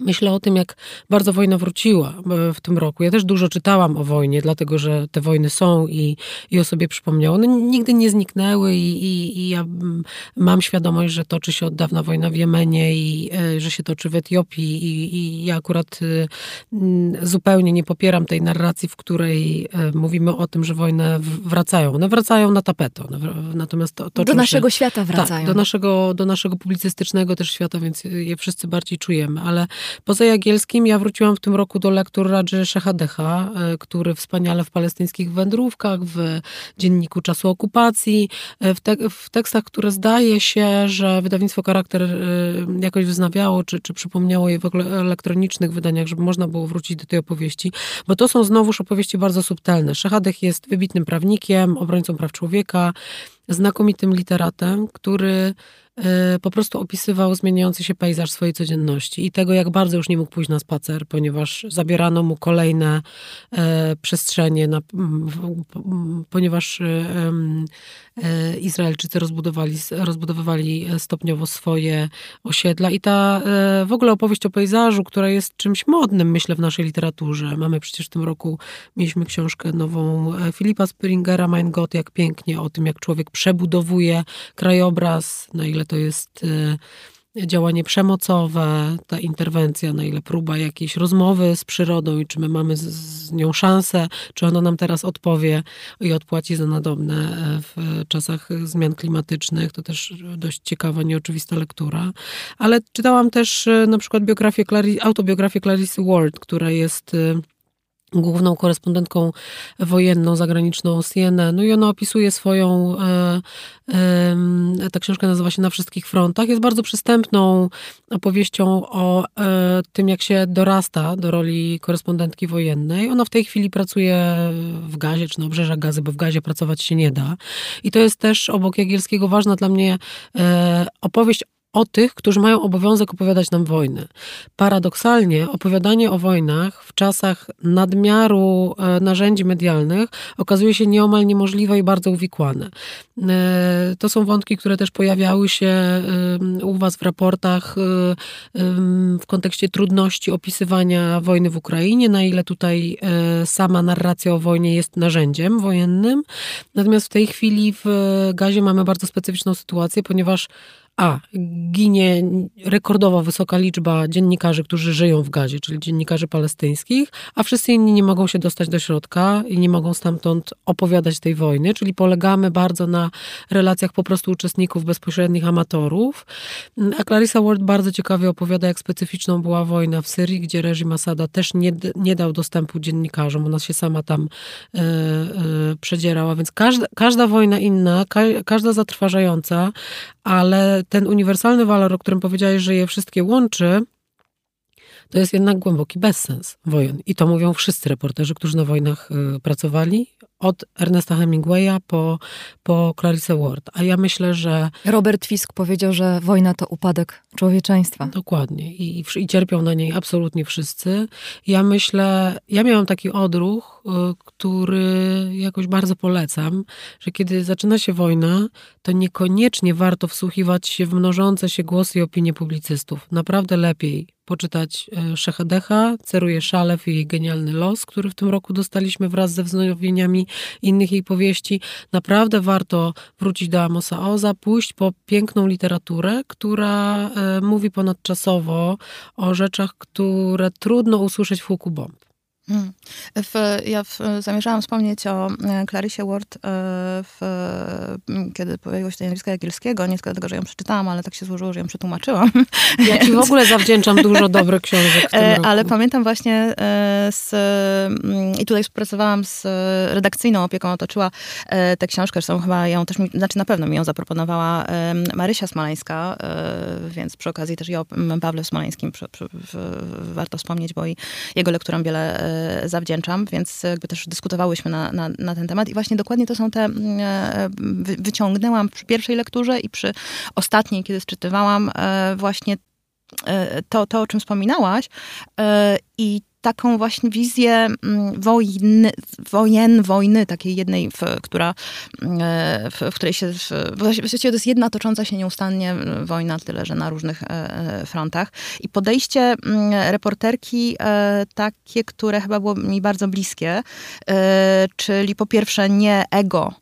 Myślę o tym, jak bardzo wojna wróciła e, w tym roku. Ja też dużo czytałam o wojnie, dlatego że te wojny są i, i o sobie przypomniało. One nigdy nie zniknęły i, i, i ja mm, mam świadomość, że toczy się od dawna wojna w Jemenie i e, że się toczy w Etiopii i, i ja akurat e, mm, zupełnie nie popieram tej narracji, w której mówimy o tym, że wojny wracają. One wracają na tapetę. Natomiast to, to do naszego się, świata wracają. Tak, do naszego, do naszego publicystycznego też świata, więc je wszyscy bardziej czujemy, ale Poza Jagielskim ja wróciłam w tym roku do lektur Radży Szechadecha, e, który wspaniale w palestyńskich wędrówkach, w dzienniku czasu okupacji, e, w, te, w tekstach, które zdaje się, że wydawnictwo Charakter e, jakoś wznawiało, czy, czy przypomniało je w elektronicznych wydaniach, żeby można było wrócić do tej opowieści, bo to są znowuż opowieści bardzo subtelne. Szechadech jest wybitnym prawnikiem, obrońcą praw człowieka, znakomitym literatem, który po prostu opisywał zmieniający się pejzaż swojej codzienności i tego, jak bardzo już nie mógł pójść na spacer, ponieważ zabierano mu kolejne e, przestrzenie, na, ponieważ e, Izraelczycy rozbudowali, rozbudowywali stopniowo swoje osiedla i ta w ogóle opowieść o pejzażu, która jest czymś modnym, myślę, w naszej literaturze. Mamy przecież w tym roku, mieliśmy książkę nową Filipa Springera, Mein Gott, jak pięknie o tym, jak człowiek przebudowuje krajobraz, na ile to jest e, działanie przemocowe, ta interwencja, na ile próba jakiejś rozmowy z przyrodą i czy my mamy z, nią szansę, czy ona nam teraz odpowie i odpłaci za nadobne e, w czasach zmian klimatycznych. To też dość ciekawa, nieoczywista lektura. Ale czytałam też e, na przykład biografię, autobiografię Clarice Ward, która jest główną korespondentką wojenną, zagraniczną CNN. No i ona opisuje swoją, e, e, ta książka nazywa się Na wszystkich frontach. Jest bardzo przystępną opowieścią o e, tym, jak się dorasta do roli korespondentki wojennej. Ona w tej chwili pracuje w gazie, czy na obrzeżach gazy, bo w gazie pracować się nie da. I to jest też obok Jagielskiego ważna dla mnie e, opowieść o tych, którzy mają obowiązek opowiadać nam wojny. Paradoksalnie opowiadanie o wojnach w czasach nadmiaru e, narzędzi medialnych okazuje się nieomal niemożliwe i bardzo uwikłane. E, to są wątki, które też pojawiały się e, u Was w raportach w kontekście trudności opisywania wojny w Ukrainie, na ile tutaj sama narracja o wojnie jest narzędziem wojennym. Natomiast w tej chwili w Gazie mamy bardzo specyficzną sytuację, ponieważ a. Ginie rekordowo wysoka liczba dziennikarzy, którzy żyją w Gazie, czyli dziennikarzy palestyńskich, a wszyscy inni nie mogą się dostać do środka i nie mogą stamtąd opowiadać tej wojny, czyli polegamy bardzo na relacjach po prostu uczestników, bezpośrednich amatorów. A Clarissa Ward bardzo ciekawie opowiada, jak specyficzną była wojna w Syrii, gdzie reżim Asada też nie, nie dał dostępu dziennikarzom. Ona się sama tam e, e, przedzierała, więc każda, każda wojna inna, ka, każda zatrważająca, ale ten uniwersalny walor, o którym powiedziałeś, że je wszystkie łączy, to jest jednak głęboki bezsens wojen. I to mówią wszyscy reporterzy, którzy na wojnach y, pracowali, od Ernesta Hemingwaya po, po Clarissa Ward. A ja myślę, że... Robert Fisk powiedział, że wojna to upadek człowieczeństwa. Dokładnie. I, i cierpią na niej absolutnie wszyscy. Ja myślę, ja miałam taki odruch, y, który jakoś bardzo polecam, że kiedy zaczyna się wojna, to niekoniecznie warto wsłuchiwać się w mnożące się głosy i opinie publicystów. Naprawdę lepiej poczytać e, Szechadecha, Ceruje Szalew i jej genialny los, który w tym roku dostaliśmy wraz ze wznowieniami innych jej powieści. Naprawdę warto wrócić do Amosa Oza, pójść po piękną literaturę, która e, mówi ponadczasowo o rzeczach, które trudno usłyszeć w huku bomb. Hmm. W, ja w, zamierzałam wspomnieć o e, Clarisie Ward, e, w, kiedy pojawiło się to języka jagielskiego, nie dlatego, że ją przeczytałam, ale tak się złożyło, że ją przetłumaczyłam. Ja ci w ogóle zawdzięczam dużo dobrych książek e, Ale pamiętam właśnie z, i tutaj współpracowałam z redakcyjną opieką, otoczyła tę książkę, zresztą chyba ją też, mi, znaczy na pewno mi ją zaproponowała Marysia Smolańska, więc przy okazji też i o Pawle Smolańskim przy, przy, warto wspomnieć, bo i jego lekturom wiele zawdzięczam, więc jakby też dyskutowałyśmy na, na, na ten temat. I właśnie dokładnie to są te, mm, e, wyciągnęłam przy pierwszej lekturze i przy ostatniej, kiedy sczytywałam e, właśnie e, to, to, o czym wspominałaś. I taką właśnie wizję mm, wojny, wojen, wojny, takiej jednej, w, która, e, w, w której się, w, właściwie to jest jedna tocząca się nieustannie wojna, tyle że na różnych e, e, frontach. I podejście mm, reporterki takie, które chyba było mi bardzo bliskie, czyli po pierwsze nie ego,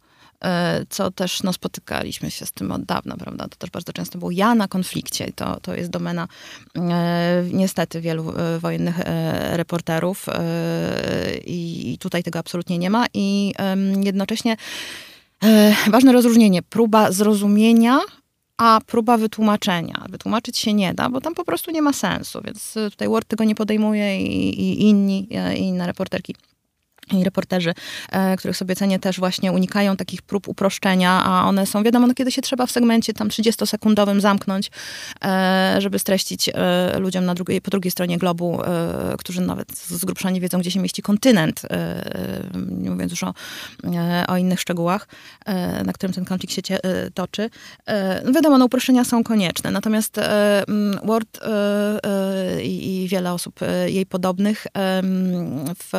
co też no, spotykaliśmy się z tym od dawna, prawda? To też bardzo często było ja na konflikcie. To, to jest domena e, niestety wielu e, wojennych e, reporterów e, i tutaj tego absolutnie nie ma. I jednocześnie e, ważne rozróżnienie, próba zrozumienia a próba wytłumaczenia. Wytłumaczyć się nie da, bo tam po prostu nie ma sensu, więc tutaj Word tego nie podejmuje i, i inni, i inne reporterki i reporterzy, e, których sobie cenię, też właśnie unikają takich prób uproszczenia, a one są, wiadomo, no, kiedy się trzeba w segmencie tam 30-sekundowym zamknąć, e, żeby streścić e, ludziom na drugiej, po drugiej stronie globu, którzy nawet z grubsza nie wiedzą, gdzie się mieści kontynent, nie mówiąc już o, o innych szczegółach, na którym ten konflikt się toczy. No wiadomo, no uproszczenia są konieczne, natomiast Word i wiele osób jej podobnych w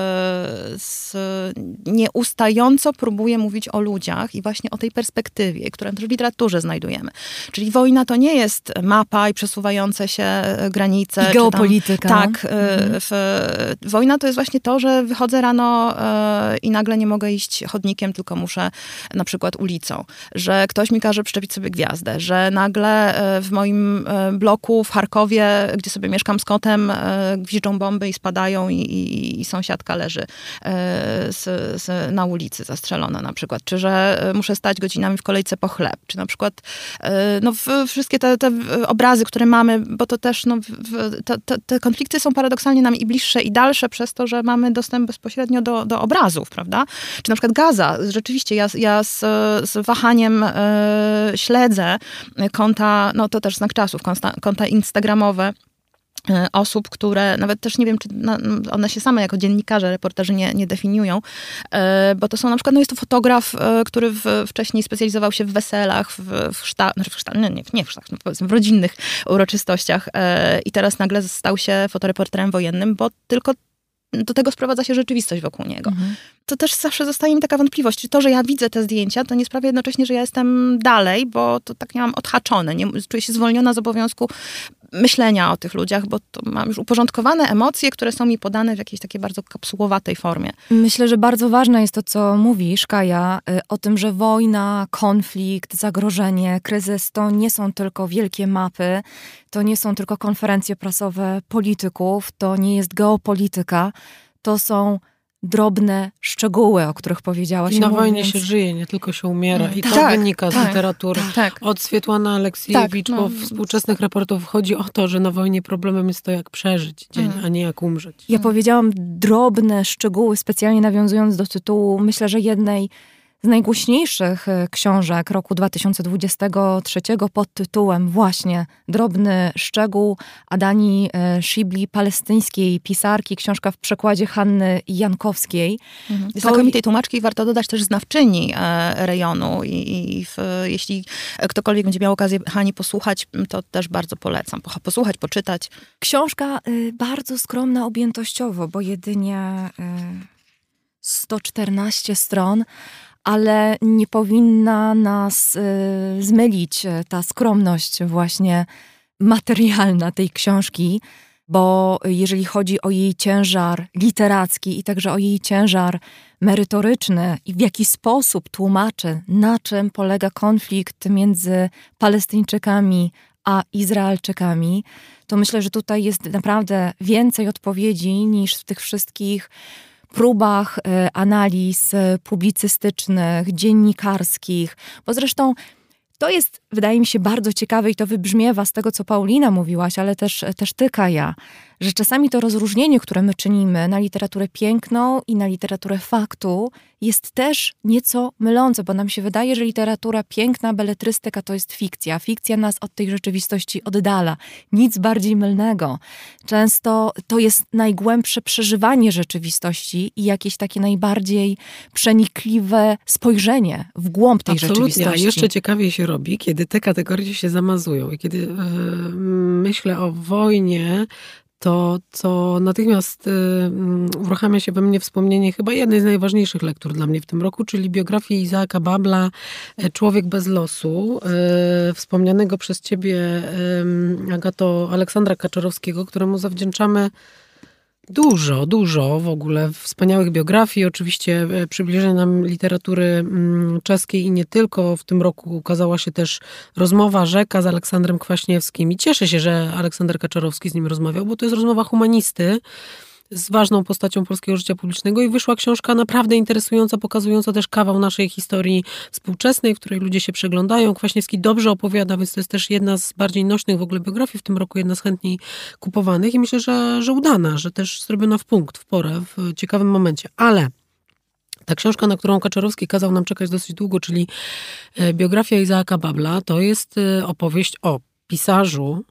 nieustająco próbuje mówić o ludziach i właśnie o tej perspektywie, którą też w literaturze znajdujemy. Czyli wojna to nie jest mapa i przesuwające się e, granice. I geopolityka. Tam, tak. E, mhm. W, wojna to jest właśnie to, że wychodzę rano i nagle nie mogę iść chodnikiem, tylko muszę na przykład ulicą. Że ktoś mi każe przyczepić sobie gwiazdę. Że nagle w moim bloku w Charkowie, gdzie sobie mieszkam z kotem, gwiżdżą bomby i spadają i, i, i sąsiadka leży z, z, na ulicy zastrzelona na przykład, czy że e, muszę stać godzinami w kolejce po chleb, czy na przykład e, no, wszystkie te, te obrazy, które mamy, bo to też no, te, te, konflikty są paradoksalnie nam i bliższe i dalsze przez to, że mamy dostęp bezpośrednio do, do obrazów, prawda? Czy na przykład Gaza, rzeczywiście ja, ja z, z wahaniem e, śledzę konta, no to też znak czasów, konta, konta instagramowe, osób, które nawet też nie wiem, czy one się same jako dziennikarze, reporterzy nie, nie definiują, e, bo to są na przykład, no jest to fotograf, e, który w, wcześniej specjalizował się w weselach, w, w, szta, znaczy w, szta, nie, nie, nie w, szta, no w rodzinnych uroczystościach i teraz nagle stał się fotoreporterem wojennym, bo tylko do tego sprowadza się rzeczywistość wokół niego. Mhm. To też zawsze zostaje mi taka wątpliwość, czy to, że ja widzę te zdjęcia, to nie sprawia jednocześnie, że ja jestem dalej, bo to tak miałam odhaczone, nie, czuję się zwolniona z obowiązku myślenia o tych ludziach, bo to mam już uporządkowane emocje, które są mi podane w jakiejś takiej bardzo kapsułowatej formie. Myślę, że bardzo ważne jest to, co mówisz, Kaja, y, o tym, że wojna, konflikt, zagrożenie, kryzys to nie są tylko wielkie mapy, to nie są tylko konferencje prasowe polityków, to nie jest geopolityka, to są drobne szczegóły, o których powiedziałaś. I na mówiąc... wojnie się żyje, nie tylko się umiera. I to tak, wynika tak, z literatury. Tak. Od Swietłana Aleksiejewicz tak, no. współczesnych reportów chodzi o to, że na wojnie problemem jest to, jak przeżyć dzień, mm. a nie jak umrzeć. Ja powiedziałam drobne szczegóły, specjalnie nawiązując do tytułu, myślę, że jednej z najgłośniejszych e, książek roku 2023 pod tytułem właśnie Drobny Szczegół Adani e, Shibli, palestyńskiej pisarki, książka w przekładzie Hanny Jankowskiej. Mhm. Znakomitej tłumaczki, warto dodać też znawczyni e, rejonu i, i w, jeśli ktokolwiek będzie miał okazję Hani posłuchać, to też bardzo polecam. Posłuchać, poczytać. Książka bardzo skromna objętościowo, bo jedynie 114 stron, ale nie powinna nas y, zmylić e, ta skromność właśnie materialna tej książki, bo jeżeli chodzi o jej ciężar literacki i także o jej ciężar merytoryczny i w jaki sposób tłumaczy, na czym polega konflikt między Palestyńczykami a Izraelczykami, to myślę, że tutaj jest naprawdę więcej odpowiedzi niż w tych wszystkich próbach e, analiz e, publicystycznych, dziennikarskich, bo zresztą to jest, wydaje mi się, bardzo ciekawe i to wybrzmiewa z tego, co Paulina mówiłaś, ale też, też ty, Kaja, że czasami to rozróżnienie, które my czynimy na literaturę piękną i na literaturę faktu, jest też nieco mylące, bo nam się wydaje, że literatura piękna, beletrystyka to jest fikcja. Fikcja nas od tej rzeczywistości oddala. Nic bardziej mylnego. Często to jest najgłębsze przeżywanie rzeczywistości i jakieś takie najbardziej przenikliwe spojrzenie w głąb tej Absolutnie. rzeczywistości. A jeszcze ciekawiej się robi, kiedy te kategorie się zamazują i kiedy yy, myślę o wojnie, to co natychmiast y, mm, uruchamia się we mnie wspomnienie chyba jednej z najważniejszych lektur dla mnie w tym roku, czyli biografię Izaaka Babla e, Człowiek bez losu, e, wspomnianego przez ciebie Agato Aleksandra Kaczorowskiego, któremu zawdzięczamy Dużo, dużo w ogóle wspaniałych biografii. Oczywiście e, przybliżenie nam literatury mm, czeskiej i nie tylko. W tym roku ukazała się też rozmowa Rzeka z Aleksandrem Kwaśniewskim i cieszę się, że Aleksander Kaczorowski z nim rozmawiał, bo to jest rozmowa humanisty z ważną postacią polskiego życia publicznego i wyszła książka naprawdę interesująca, pokazująca też kawał naszej historii współczesnej, w której ludzie się przeglądają. Kwaśniewski dobrze opowiada, więc to jest też jedna z bardziej nośnych w ogóle biografii w tym roku, jedna z chętniej kupowanych i myślę, że, że udana, że też zrobiona w punkt, w porę, w ciekawym momencie. Ale ta książka, na którą Kaczorowski kazał nam czekać dosyć długo, czyli e, biografia Izaaka Babla, to jest e, opowieść o pisarzu,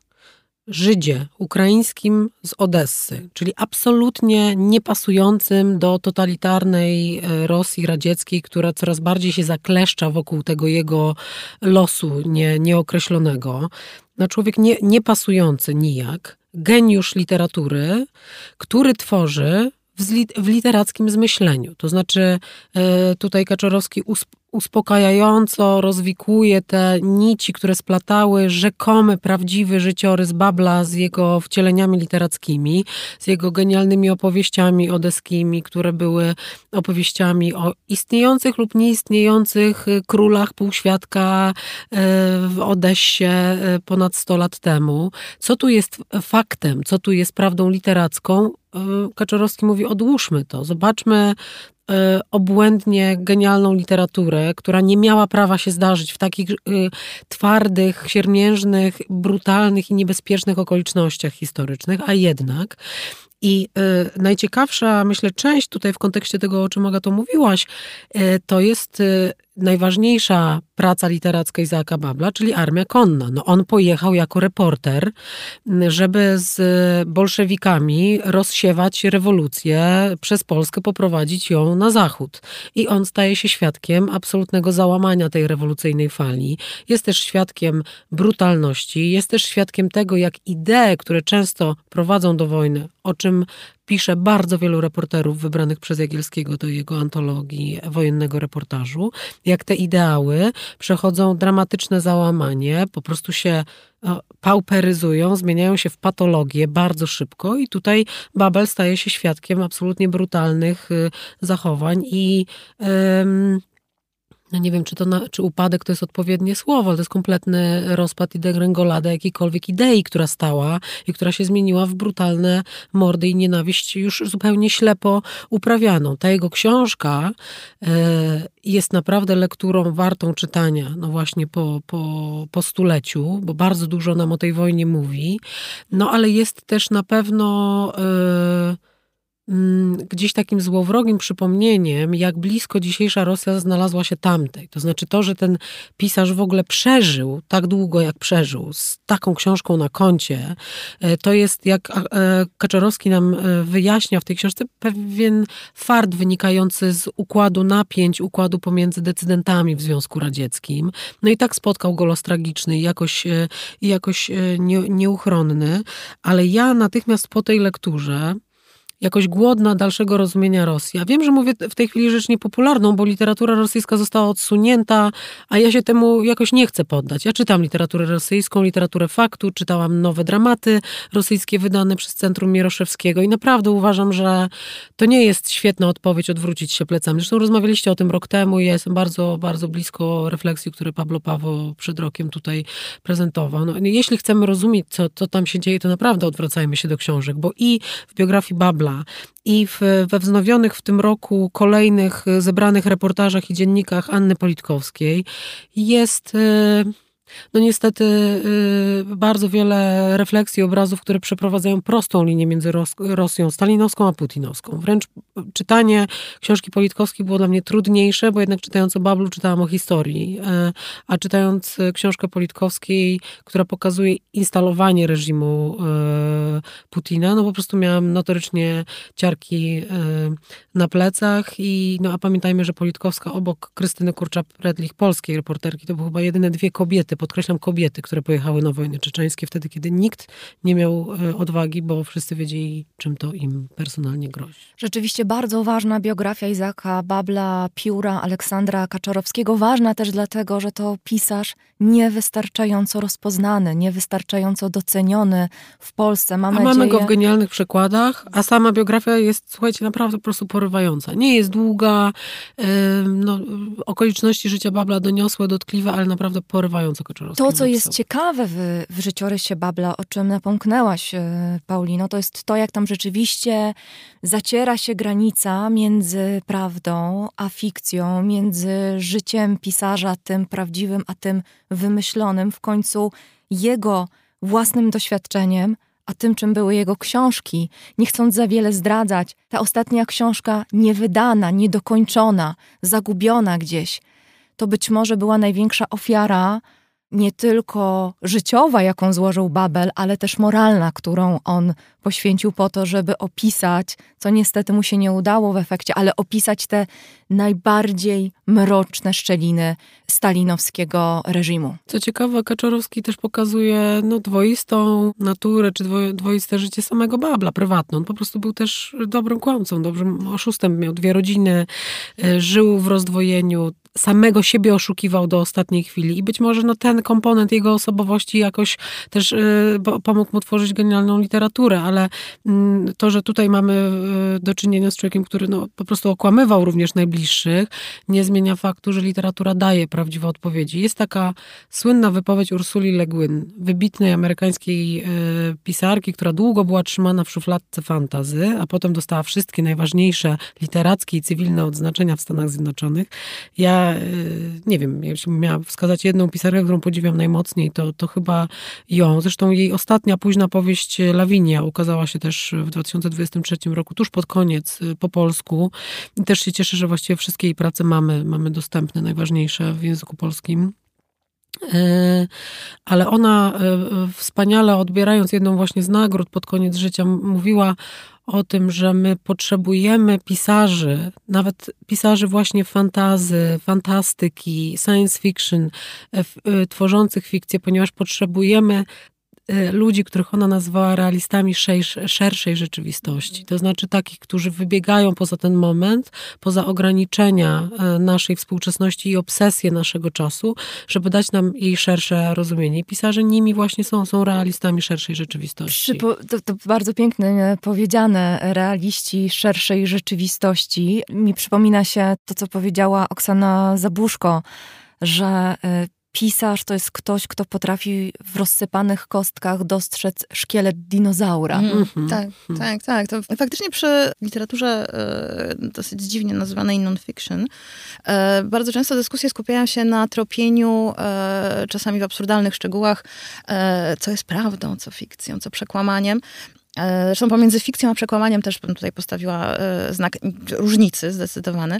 Żydzie ukraińskim z Odessy, czyli absolutnie niepasującym do totalitarnej e, Rosji radzieckiej, która coraz bardziej się zakleszcza wokół tego jego losu nie, nieokreślonego. No człowiek nie, niepasujący nijak, geniusz literatury, który tworzy w, literackim zmyśleniu. To znaczy, e, tutaj Kaczorowski uspokajająco rozwikuje te nici, które splatały rzekomy, prawdziwy życiorys Babla z jego wcieleniami literackimi, z jego genialnymi opowieściami odeskimi, które były opowieściami o istniejących lub nieistniejących królach półświadka e, w Odessie e, ponad 100 lat temu. Co tu jest faktem, co tu jest prawdą literacką? Kaczorowski mówi, odłóżmy to, zobaczmy obłędnie genialną literaturę, która nie miała prawa się zdarzyć w takich y, twardych, siermiężnych, brutalnych i niebezpiecznych okolicznościach historycznych, a jednak. I y, najciekawsza, myślę, część tutaj w kontekście tego, o czym Agato mówiłaś, to jest najważniejsza praca literacka Izaaka Babla, czyli Armia Konna. No on pojechał jako reporter, żeby z bolszewikami rozsiewać rewolucję, przez Polskę poprowadzić ją na zachód. I on staje się świadkiem absolutnego załamania tej rewolucyjnej fali. Jest też świadkiem brutalności, jest też świadkiem tego, jak idee, które często prowadzą do wojny, o czym pisze bardzo wielu reporterów wybranych przez Jagielskiego do jego antologii wojennego reportażu, jak te ideały przechodzą dramatyczne załamanie, po prostu się pauperyzują, zmieniają się w patologię bardzo szybko i tutaj Babel staje się świadkiem absolutnie brutalnych y, zachowań i no nie wiem, czy, to na, czy upadek to jest odpowiednie słowo, ale to jest kompletny rozpad i degrengolada jakiejkolwiek idei, która stała i która się zmieniła w brutalne mordy i nienawiść już zupełnie ślepo uprawianą. Ta jego książka e, jest naprawdę lekturą wartą czytania, no właśnie po, po, po stuleciu, bo bardzo dużo nam o tej wojnie mówi, no ale jest też na pewno... E, gdzieś takim złowrogim przypomnieniem, jak blisko dzisiejsza Rosja znalazła się tamtej. To znaczy to, że ten pisarz w ogóle przeżył tak długo, jak przeżył, z taką książką na koncie, e, to jest, jak e, Kaczorowski nam e, wyjaśnia w tej książce, pewien fart wynikający z układu napięć, układu pomiędzy decydentami w Związku Radzieckim. No i tak spotkał go los tragiczny i jakoś, jakoś nie, nieuchronny, ale ja natychmiast po tej lekturze jakoś głodna dalszego rozumienia Rosji. Ja wiem, że mówię w tej chwili rzecz niepopularną, bo literatura rosyjska została odsunięta, a ja się temu jakoś nie chcę poddać. Ja czytam literaturę rosyjską, literaturę faktu, czytałam nowe dramaty rosyjskie wydane przez Centrum Mieroszewskiego i naprawdę uważam, że to nie jest świetna odpowiedź odwrócić się plecami. Zresztą rozmawialiście o tym rok temu i ja jestem bardzo, bardzo blisko refleksji, które Pablo Pawo przed rokiem tutaj prezentował. No, jeśli chcemy rozumieć, co, co tam się dzieje, to naprawdę odwracajmy się do książek, bo i w biografii Babla i w, we wznowionych w tym roku kolejnych zebranych reportażach i dziennikach Anny Politkowskiej jest y, no niestety y, bardzo wiele refleksji, obrazów, które przeprowadzają prostą linię między Ros Rosją stalinowską a putinowską. Wręcz czytanie książki Politkowskiej było dla mnie trudniejsze, bo jednak czytając o Bablu czytałam o historii, e, a czytając książkę Politkowskiej, która pokazuje instalowanie reżimu Putina, no po prostu miałam notorycznie ciarki na plecach i no a pamiętajmy, że Politkowska obok Krystyny Kurcza-Predlich, polskiej reporterki, to były chyba jedyne dwie kobiety, podkreślam kobiety, które pojechały na wojny czeczeńskie wtedy, kiedy nikt nie miał e, odwagi, bo wszyscy wiedzieli, czym to im personalnie grozi. Rzeczywiście bardzo ważna biografia Izaka Babla, Pióra, Aleksandra Kaczorowskiego. Ważna też dlatego, że to pisarz niewystarczająco rozpoznany, niewystarczająco doceniony w Polsce. Mam a nadzieję... mamy go w genialnych przykładach, a sama biografia jest, słuchajcie, naprawdę po prostu porywająca. Nie jest długa, no, okoliczności życia Babla doniosłe, dotkliwe, ale naprawdę porywająco Kaczorowski. To, co jest ciekawe w, w życiorysie Babla, o czym napomknęłaś, e, Paulino, to jest to, jak tam rzeczywiście zaciera się granica między prawdą a fikcją, między życiem pisarza, tym prawdziwym, a tym wymyślonym, w końcu jego własnym doświadczeniem, a tym, czym były jego książki, nie chcąc za wiele zdradzać. Ta ostatnia książka niewydana, niedokończona, zagubiona gdzieś, to być może była największa ofiara nie tylko życiowa, jaką złożył Babel, ale też moralna, którą on poświęcił po to, żeby opisać, co niestety mu się nie udało w efekcie, ale opisać te najbardziej mroczne szczeliny stalinowskiego reżimu. Co ciekawe, Kaczorowski też pokazuje no, dwoistą naturę, czy dwoiste życie samego Babla, prywatne. On po prostu był też dobrym kłamcą, dobrym oszustem. Miał dwie rodziny, e, żył w rozdwojeniu, samego siebie oszukiwał do ostatniej chwili i być może no, ten komponent jego osobowości jakoś też y, pomógł mu tworzyć genialną literaturę, ale y, to, że tutaj mamy y, do czynienia z człowiekiem, który no, po prostu okłamywał również najbliższych, nie zmienia faktu, że literatura daje prawdziwe odpowiedzi. Jest taka słynna wypowiedź Ursuli Le Guin, wybitnej amerykańskiej y, pisarki, która długo była trzymana w szufladce fantazy, a potem dostała wszystkie najważniejsze literackie i cywilne odznaczenia w Stanach Zjednoczonych. Ja Y, nie wiem, jeśli miała wskazać jedną pisarkę, którą podziwiam najmocniej, to, to chyba ją. Zresztą jej ostatnia późna powieść Lawinia ukazała się też w 2023 roku, tuż pod koniec, y, po polsku. I też się cieszę, że właściwie wszystkie jej prace mamy, mamy dostępne, najważniejsze w języku polskim. Y, ale ona wspaniale odbierając jedną właśnie z nagród pod koniec życia, mówiła o tym, że my potrzebujemy pisarzy, nawet pisarzy właśnie fantazy, fantastyki, science fiction, e, e, tworzących fikcję, ponieważ potrzebujemy ludzi, których ona nazwała realistami szerszej rzeczywistości. To znaczy takich, którzy wybiegają poza ten moment, poza ograniczenia y, naszej współczesności i obsesję naszego czasu, żeby dać nam jej szersze rozumienie. I pisarze nimi właśnie są, są realistami szerszej rzeczywistości. To, to bardzo piękne powiedziane, realiści szerszej rzeczywistości. Mi przypomina się to, co powiedziała Oksana Zabuszko, że y, pisarz to jest ktoś, kto potrafi w rozsypanych kostkach dostrzec szkielet dinozaura. Mm, mm-hmm. Tak, mm. tak, tak. To faktycznie przy literaturze e, dosyć dziwnie nazywanej non-fiction e, bardzo często dyskusje skupiają się na tropieniu e, czasami w absurdalnych szczegółach, e, co jest prawdą, co fikcją, co przekłamaniem. E, zresztą pomiędzy fikcją a przekłamaniem też bym tutaj postawiła e, znak różnicy zdecydowany.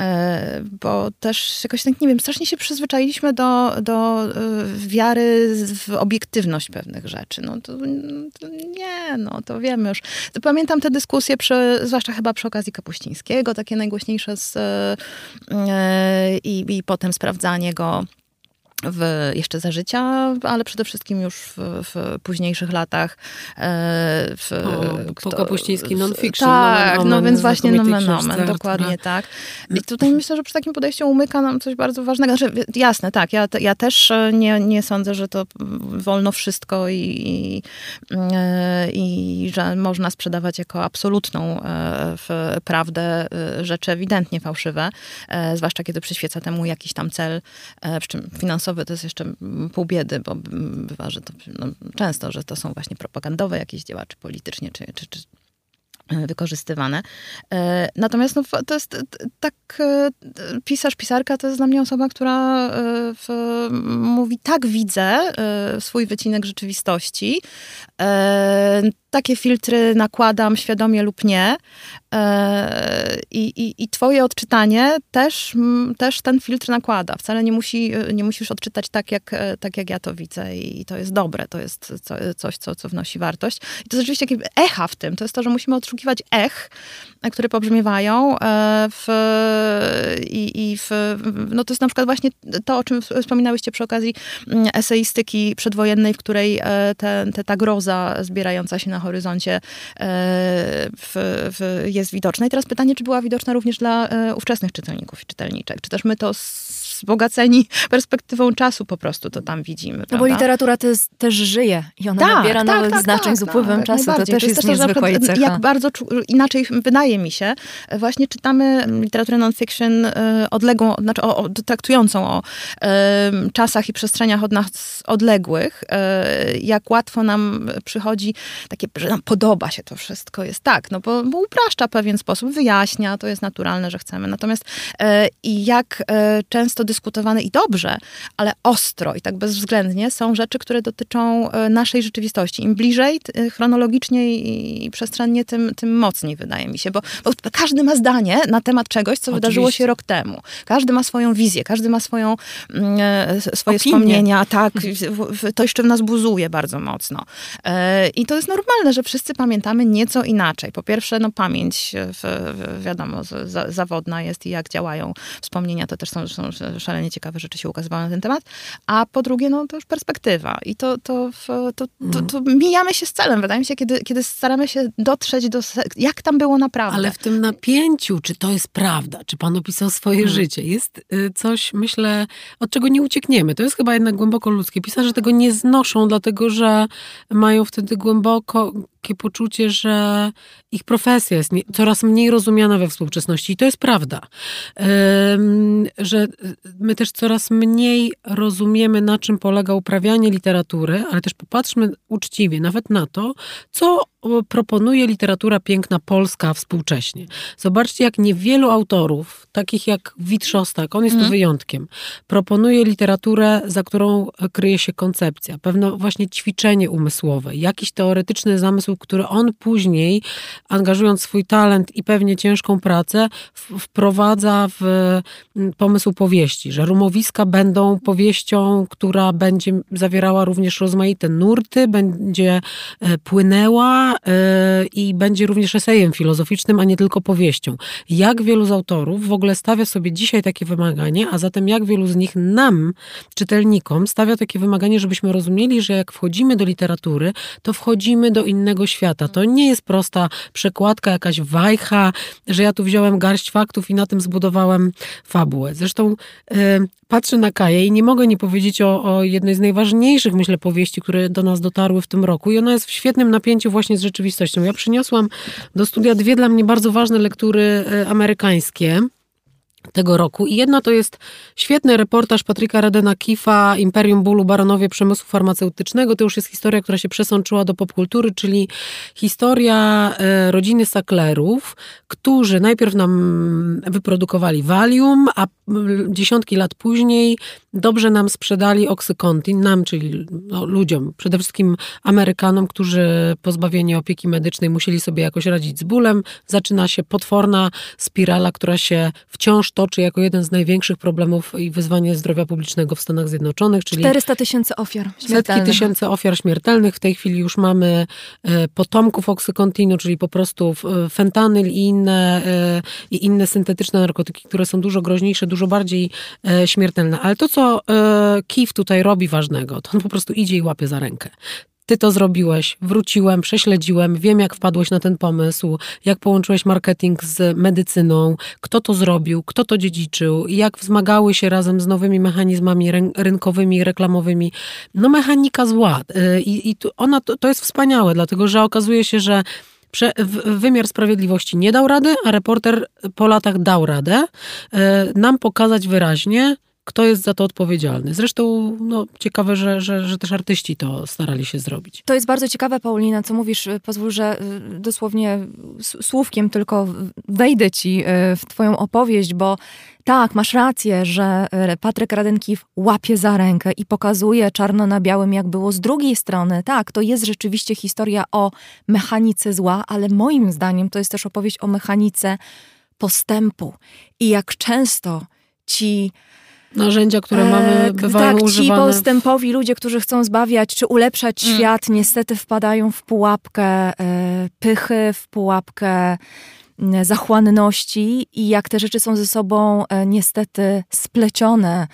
E, bo też jakoś tak, nie wiem, strasznie się przyzwyczailiśmy do, do e, wiary w obiektywność pewnych rzeczy. No to, to nie, no to wiemy już. Pamiętam te dyskusje, przy, zwłaszcza chyba przy okazji Kapuścińskiego, takie najgłośniejsze z, e, i, i potem sprawdzanie go w, jeszcze za życia, ale przede wszystkim już w, w późniejszych latach. E, w, o, kto, Kapuściński non-fiction. Tak, nomen, no więc właśnie nomen nomen, dokładnie tak. I tutaj myślę, że przy takim podejściu umyka nam coś bardzo ważnego. Znaczy, jasne, tak, ja, ja też nie, nie sądzę, że to wolno wszystko i, i, e, i że można sprzedawać jako absolutną e, prawdę rzeczy ewidentnie fałszywe, zwłaszcza kiedy przyświeca temu jakiś tam cel, przy czym finansowy to jest jeszcze pół biedy, bo bywa, że to no, często, że to są właśnie propagandowe jakieś działacze politycznie, czy, czy, czy e, wykorzystywane. E, natomiast no, to jest tak, e, pisarz, pisarka to jest dla mnie osoba, która w, mówi, tak widzę swój wycinek rzeczywistości, takie filtry nakładam świadomie lub nie. E, I, i, I twoje odczytanie też, też ten filtr nakłada. Wcale nie, musi, nie musisz odczytać tak jak, e, tak, jak ja to widzę i to jest dobre, to jest coś, co, co wnosi wartość. I to jest rzeczywiście takie echa w tym. To jest to, że musimy odszukiwać ech, które pobrzmiewają e, w, i, i w, no to jest na przykład właśnie to, o czym wspominałyście przy okazji eseistyki przedwojennej, w której te, te, ta groza zbierająca się na horyzoncie w, w, jest widoczna. I teraz pytanie, czy była widoczna również dla ówczesnych czytelników i czytelniczek? Czy też my to wzbogaceni perspektywą czasu po prostu to tam widzimy. No bo literatura też, też żyje i ona tak, nabiera tak, nowych tak, znaczeń tak, z upływem tak, czasu. To też to jest, jest niezwykła cecha. Jak bardzo inaczej wydaje mi się, właśnie czytamy literaturę non-fiction e, odległą, znaczy o, o, traktującą o e, czasach i przestrzeniach od nas odległych, e, jak łatwo nam przychodzi takie, że nam podoba się to wszystko, jest tak, no bo, bo upraszcza pewien sposób, wyjaśnia, to jest naturalne, że chcemy. Natomiast e, i jak e, często dyskutowane i dobrze, ale ostro i tak bezwzględnie są rzeczy, które dotyczą e, naszej rzeczywistości. Im bliżej e, chronologicznie i przestrzennie, tym, tym mocniej wydaje mi się, bo, bo każdy ma zdanie na temat czegoś, co Oczywiście. wydarzyło się rok temu. Każdy ma swoją wizję, każdy ma swoją, mm, e, swoje Opinie. wspomnienia, tak, to jeszcze w nas buzuje bardzo mocno. I to jest normalne, że wszyscy pamiętamy nieco inaczej. Po pierwsze, no pamięć, wiadomo, zawodna jest i jak działają wspomnienia, to też są, są szalenie ciekawe rzeczy się ukazywały na ten temat. A po drugie, no to już perspektywa. I to, to, to, to, to, to mijamy się z celem, wydaje mi się, kiedy, kiedy staramy się dotrzeć do, jak tam było naprawdę. Ale w tym napięciu, czy to jest prawda, czy pan opisał swoje hmm. życie, jest y, coś, myślę, od czego nie uciekniemy. To jest chyba jednak głęboko ludzkie. Pisarze tego nie znoszą, dlatego że mają wtedy głęboko takie poczucie, że ich profesja jest nie, coraz mniej rozumiana we współczesności. I to jest prawda. że my też coraz mniej rozumiemy, na czym polega uprawianie literatury, ale też popatrzmy uczciwie nawet na to, co proponuje literatura piękna polska współcześnie. Zobaczcie, jak niewielu autorów, takich jak Witrzostak, on jest mm. tu wyjątkiem, proponuje literaturę, za którą kryje się koncepcja, pewne właśnie ćwiczenie umysłowe, jakiś teoretyczny zamysł, który on później, angażując swój talent i pewnie ciężką pracę, wprowadza w mm, pomysł powieści, że rumowiska będą powieścią, która będzie zawierała również rozmaite nurty, będzie e, płynęła, E, i będzie również esejem filozoficznym, a nie tylko powieścią. Jak wielu z autorów w ogóle stawia sobie dzisiaj takie wymaganie, a zatem jak wielu z nich nam, czytelnikom, stawia takie wymaganie, żebyśmy rozumieli, że jak wchodzimy do literatury, to wchodzimy do innego świata. To nie jest prosta przekładka, jakaś wajcha, że ja tu wziąłem garść faktów i na tym zbudowałem fabułę. Zresztą e, patrzę na Kaję i nie mogę nie powiedzieć o, o, jednej z najważniejszych, myślę, powieści, które do nas dotarły w tym roku. I ona jest w świetnym napięciu właśnie z rzeczywistością. Ja przyniosłam do studia dwie dla mnie bardzo ważne lektury e, amerykańskie tego roku. I jedna to jest świetny reportaż Patryka Redena Kifa, Imperium Bólu, Baronowie Przemysłu Farmaceutycznego. To już jest historia, która się przesączyła do popkultury, czyli historia e, rodziny Sacklerów, którzy najpierw nam wyprodukowali Valium, a dziesiątki lat później dobrze nam sprzedali Oxycontin, nam, czyli no, ludziom, przede wszystkim Amerykanom, którzy pozbawieni opieki medycznej musieli sobie jakoś radzić z bólem. Zaczyna się potworna spirala, która się wciąż toczy jako jeden z największych problemów i wyzwanie zdrowia publicznego w Stanach Zjednoczonych, czyli 400 tysięcy ofiar śmiertelnych. Setki tysięcy ofiar śmiertelnych. W tej chwili już mamy e, potomków oksykontinu, czyli po prostu e, fentanyl i inne, e, i inne syntetyczne narkotyki, które są dużo groźniejsze, dużo bardziej śmiertelne. Ale to, co KIF tutaj robi ważnego, to on po prostu idzie i łapie za rękę ty to zrobiłeś, wróciłem, prześledziłem, wiem jak wpadłeś na ten pomysł, jak połączyłeś marketing z medycyną, kto to zrobił, kto to dziedziczył, jak wzmagały się razem z nowymi mechanizmami rynkowymi, reklamowymi. No mechanika zła. Y, I, i ona, to, to jest wspaniałe, dlatego że okazuje się, że wymiar sprawiedliwości nie dał rady, a reporter po latach dał radę y, nam pokazać wyraźnie, kto jest za to odpowiedzialny. Zresztą no, ciekawe, że, że, że też artyści to starali się zrobić. To jest bardzo ciekawe, Paulina, co mówisz. Pozwól, że y, dosłownie słówkiem tylko wejdę ci y, w twoją opowieść, bo tak, masz rację, że y, Patryk Radenkiw łapie za rękę i pokazuje czarno na białym, jak było z drugiej strony. Tak, to jest rzeczywiście historia o mechanice zła, ale moim zdaniem to jest też opowieść o mechanice postępu. I jak często ci narzędzia, które mamy, e, bywają tak, używane. ci postępowi ludzie, którzy chcą zbawiać czy ulepszać mm. świat, niestety wpadają w pułapkę e, pychy, w pułapkę zachłanności i jak te rzeczy są ze sobą e, niestety splecione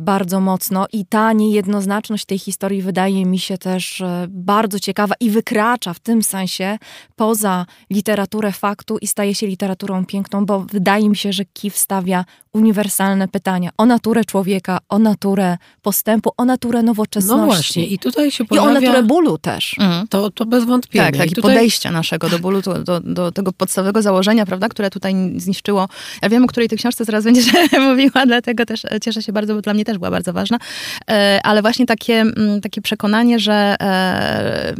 bardzo mocno i ta niejednoznaczność tej historii wydaje mi się też bardzo ciekawa i wykracza w tym sensie poza literaturę faktu i staje się literaturą piękną, bo wydaje mi się, że Kif stawia uniwersalne pytania o naturę człowieka, o naturę postępu, o naturę nowoczesności. No właśnie, i tutaj się pojawia... I o naturę bólu też. Mm. To, to bez wątpienia. Tak, tak, i tutaj... podejścia naszego do bólu, do, do, do, tego podstawowego założenia, prawda, które tutaj zniszczyło. Ja wiem, o której tej książce zaraz będziesz mówiła, dlatego też cieszę się bardzo, bo dla mnie też była bardzo ważna. E, ale właśnie takie, takie przekonanie, że e,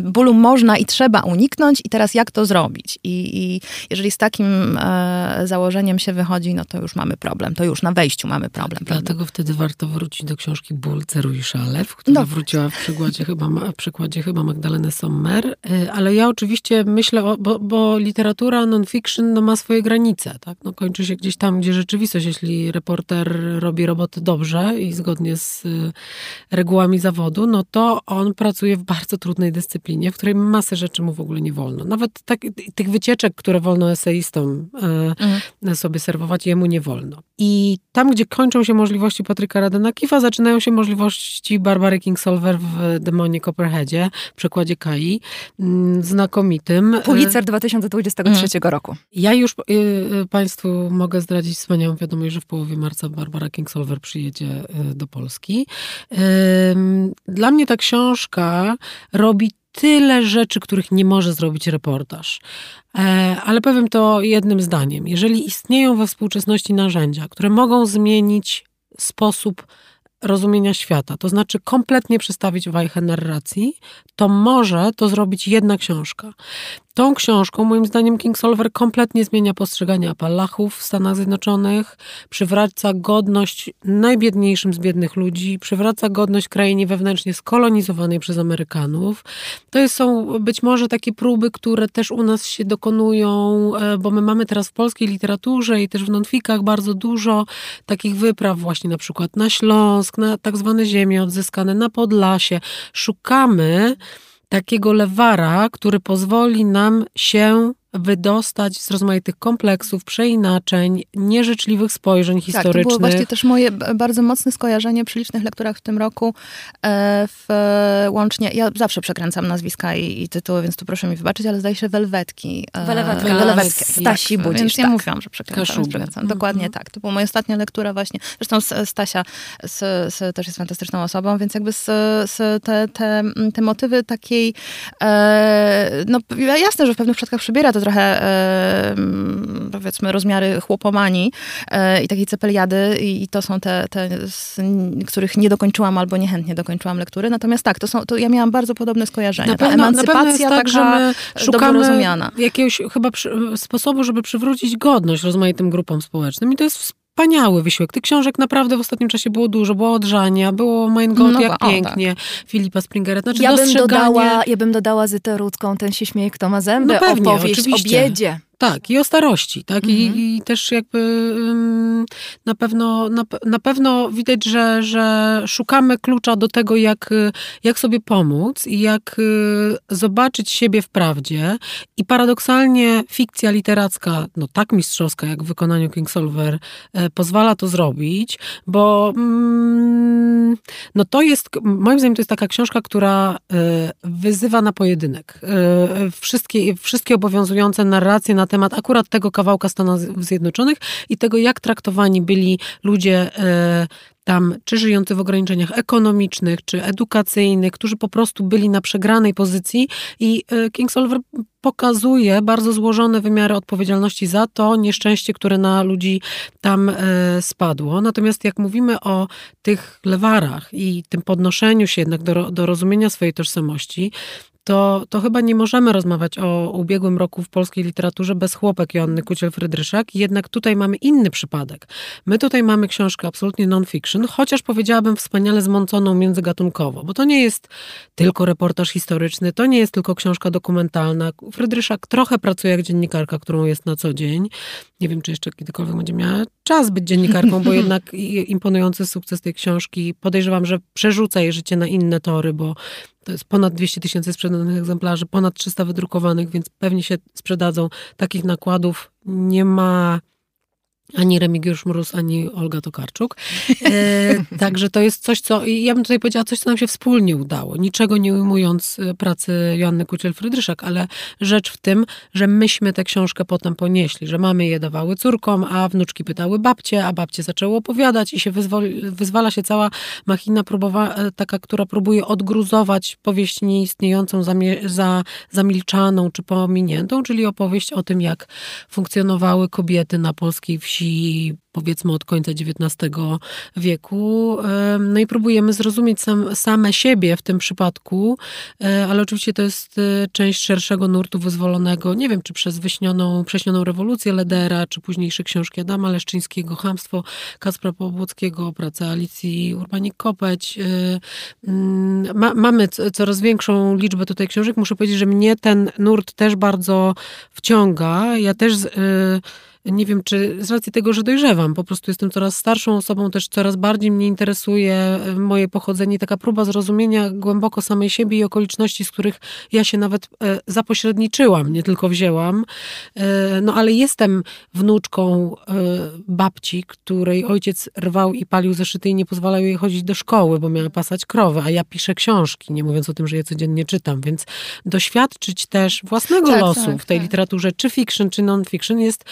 bólu można i trzeba uniknąć i teraz jak to zrobić? I, i jeżeli z takim e, założeniem się wychodzi, no to już mamy problem. To już na wejściu mamy problem. Tak, dlatego wtedy warto wrócić do książki Ból, Ceruj i Szalew, która no. wróciła w przykładzie chyba, w przykładzie chyba Magdaleny Sommer. Ale ja oczywiście myślę, o, bo, bo literatura non-fiction no, ma swoje granice. Tak? No, kończy się gdzieś tam, gdzie rzeczywistość, jeśli reporter robi roboty dobrze i zgodnie z y, regułami zawodu, no to on pracuje w bardzo trudnej dyscyplinie, w której masę rzeczy mu w ogóle nie wolno. Nawet tak, tych wycieczek, które wolno eseistom y, mhm. sobie serwować, jemu nie wolno. I tam, gdzie kończą się możliwości Patryka Radena Kifa, zaczynają się możliwości Barbary Kingsolver w Demonie Copperheadzie, w przekładzie Kai, mm, znakomitym. Pulitzer 2023 mm. roku. Ja już y, y, Państwu mogę zdradzić wspaniałą wiadomość, że w połowie marca Barbara Kingsolver przyjedzie y, do Polski. Y, dla mnie ta książka robi tyle rzeczy, których nie może zrobić reportaż. E, ale powiem to jednym zdaniem. Jeżeli istnieją we współczesności narzędzia, które mogą zmienić sposób rozumienia świata, to znaczy kompletnie przestawić wajchę narracji, to może to zrobić jedna książka. Tą książką, moim zdaniem, Kingsolver kompletnie zmienia postrzeganie Apalachów w Stanach Zjednoczonych, przywraca godność najbiedniejszym z biednych ludzi, przywraca godność krainie wewnętrznie skolonizowanej przez Amerykanów. To są być może takie próby, które też u nas się dokonują, e, bo my mamy teraz w polskiej literaturze i też w nonfikach bardzo dużo takich wypraw właśnie na przykład na Śląsk, na tak zwane ziemie odzyskane na Podlasie. Szukamy takiego lewara, który pozwoli nam się wydostać z rozmaitych kompleksów, przeinaczeń, nieżyczliwych spojrzeń historycznych. Tak, to było właśnie też moje bardzo mocne skojarzenie przy licznych lekturach w tym roku. E, w, łącznie, ja zawsze przekręcam nazwiska i, i tytuły, więc tu proszę mi wybaczyć, ale zdaje się Welwetki. E, Welwetki. Welwetki. Stasi Budzisz, Więc tak. ja mówiłam, że przekręcam. przekręcam. Dokładnie -hmm. tak. To była moja ostatnia lektura właśnie. Zresztą Stasia z, z, też jest fantastyczną osobą, więc jakby z, z te, te, te motywy takiej, e, no jasne, że w pewnych przypadkach przybiera to trochę powiedzmy rozmiary chłopomanii e, i takiej cepeliady i to są te, te z których nie dokończyłam albo niechętnie dokończyłam lektury. Natomiast tak, to są, to ja miałam bardzo podobne skojarzenia. Na pewno, Ta emancypacja na tak, że my szukamy jakiegoś chyba przy, sposobu, żeby przywrócić godność rozmaitym grupom społecznym i to jest wspaniały wysiłek. Tych książek naprawdę w ostatnim czasie było dużo. Było Odrzania, było Mein Gott, no, jak o, pięknie, tak. Filipa Springera. Znaczy ja, bym dodała, ja bym dodała Zytę Rudzką, ten się śmieje, kto ma zęby, no pewnie, opowieść oczywiście. o biedzie. Tak, i o starości, tak? Mhm. I, I, też jakby na pewno, na, na pewno widać, że, że szukamy klucza do tego, jak, jak sobie pomóc i jak y, zobaczyć siebie w prawdzie. I paradoksalnie fikcja literacka, no tak mistrzowska, jak w wykonaniu Kingsolver, y, pozwala to zrobić, bo mm, no to jest, moim zdaniem to jest taka książka, która y, wyzywa na pojedynek. Wszystkie, wszystkie obowiązujące narracje na temat akurat tego kawałka Stanów Zjednoczonych i tego, jak traktowani byli ludzie e, tam, czy żyjący w ograniczeniach ekonomicznych, czy edukacyjnych, którzy po prostu byli na przegranej pozycji i e, Kingsolver pokazuje bardzo złożone wymiary odpowiedzialności za to nieszczęście, które na ludzi tam e, spadło. Natomiast jak mówimy o tych lewarach i tym podnoszeniu się jednak do, do rozumienia swojej tożsamości, to, to chyba nie możemy rozmawiać o ubiegłym roku w polskiej literaturze bez chłopek Joanny Kuciel-Frydryszak. Jednak tutaj mamy inny przypadek. My tutaj mamy książkę absolutnie non-fiction, chociaż powiedziałabym wspaniale zmąconą międzygatunkowo, bo to nie jest tylko reportaż historyczny, to nie jest tylko książka dokumentalna. Frydryszak trochę pracuje jak dziennikarka, którą jest na co dzień. Nie wiem, czy jeszcze kiedykolwiek będzie miała czas być dziennikarką, bo jednak imponujący sukces tej książki. Podejrzewam, że przerzuca jej życie na inne tory, bo to jest ponad 200 tysięcy sprzedanych egzemplarzy, ponad 300 wydrukowanych, więc pewnie się sprzedadzą. Takich nakładów nie ma ani Remigiusz Mróz, ani Olga Tokarczuk. E, także to jest coś, co, ja bym tutaj powiedziała, coś, co nam się wspólnie udało. Niczego nie ujmując e, pracy Joanny Kuciel-Frydryszak, ale rzecz w tym, że myśmy tę książkę potem ponieśli, że mamy je dawały córkom, a wnuczki pytały babcie, a babcie zaczęły opowiadać i się wyzwoli, wyzwala się cała machina próbowa, e, taka, która próbuje odgruzować powieść nieistniejącą, zamie, za, zamilczaną czy pominiętą, czyli opowieść o tym, jak funkcjonowały kobiety na polskiej wsi wsi powiedzmy od końca XIX wieku. No i próbujemy zrozumieć sam, same siebie w tym przypadku, e, ale oczywiście to jest e, część szerszego nurtu wyzwolonego, nie wiem, czy przez wyśnioną, prześnioną rewolucję Ledera, czy późniejsze książki Adama Leszczyńskiego, Hamstwo Kacpra Pobłockiego, praca Alicji Urbanik-Kopeć. E, mm, ma, mamy coraz większą liczbę tutaj książek. Muszę powiedzieć, że mnie ten nurt też bardzo wciąga. Ja też nie wiem, czy z racji tego, że dojrzewam, po prostu jestem coraz starszą osobą, też coraz bardziej mnie interesuje e, moje pochodzenie, taka próba zrozumienia głęboko samej siebie i okoliczności, z których ja się nawet e, zapośredniczyłam, nie tylko wzięłam. E, no ale jestem wnuczką babci, której ojciec rwał i palił zeszyty i nie pozwalał jej chodzić do szkoły, bo miała pasać krowę, a ja piszę książki, nie mówiąc o tym, że je codziennie czytam, więc doświadczyć też własnego tak, losu tak, w tej tak. literaturze, czy fiction, czy non-fiction jest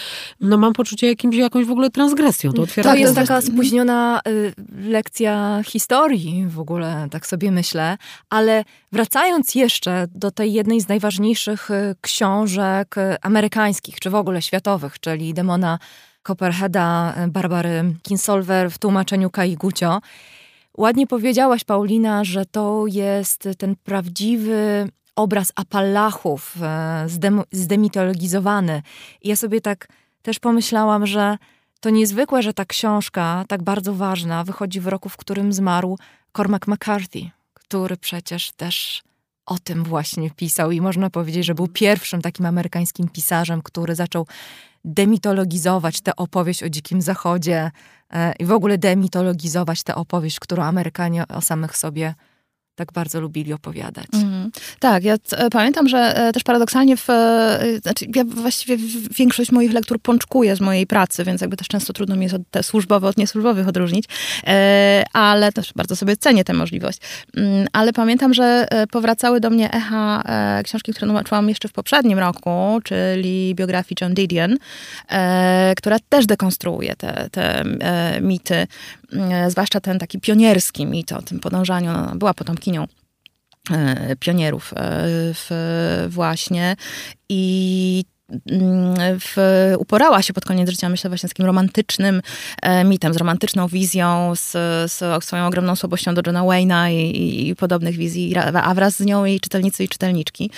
no mam poczucie jakimś, jakąś w ogóle transgresją. To, otwiera to jest taka spóźniona y, lekcja historii w ogóle, tak sobie myślę. Ale wracając jeszcze do tej jednej z najważniejszych y, książek y, amerykańskich, czy w ogóle światowych, czyli Demona Copperheada y, Barbary Kinsolver w tłumaczeniu Kai Gucio. Ładnie powiedziałaś, Paulina, że to jest ten prawdziwy obraz Apalachów, zdemitologizowany. I ja sobie tak też pomyślałam, że to niezwykłe, że ta książka, tak bardzo ważna, wychodzi w roku, w którym zmarł Cormac McCarthy, który przecież też o tym właśnie pisał i można powiedzieć, że był pierwszym takim amerykańskim pisarzem, który zaczął demitologizować tę opowieść o Dzikim Zachodzie e, i w ogóle demitologizować tę opowieść, którą Amerykanie o samych sobie tak bardzo lubili opowiadać. Mm. Tak, ja e, pamiętam, że e, też paradoksalnie w, e, znaczy ja właściwie większość moich lektur pączkuję z mojej pracy, więc jakby też często trudno mi jest od te służbowe od niesłużbowych odróżnić, ale też bardzo sobie cenię tę możliwość. Mm, ale pamiętam, że powracały do mnie echa książki, które tłumaczyłam jeszcze w poprzednim roku, czyli biografii John Didion, która też dekonstruuje te, te mity, zwłaszcza ten taki pionierski mit o tym podążaniu, no, była potomkinią e, pionierów e, właśnie. I w, uporała się pod koniec życia, myślę, właśnie z takim romantycznym e, mitem, z romantyczną wizją, z, z swoją ogromną słabością do Johna Wayne'a i, i, podobnych wizji, a wraz z nią jej czytelnicy i czytelniczki.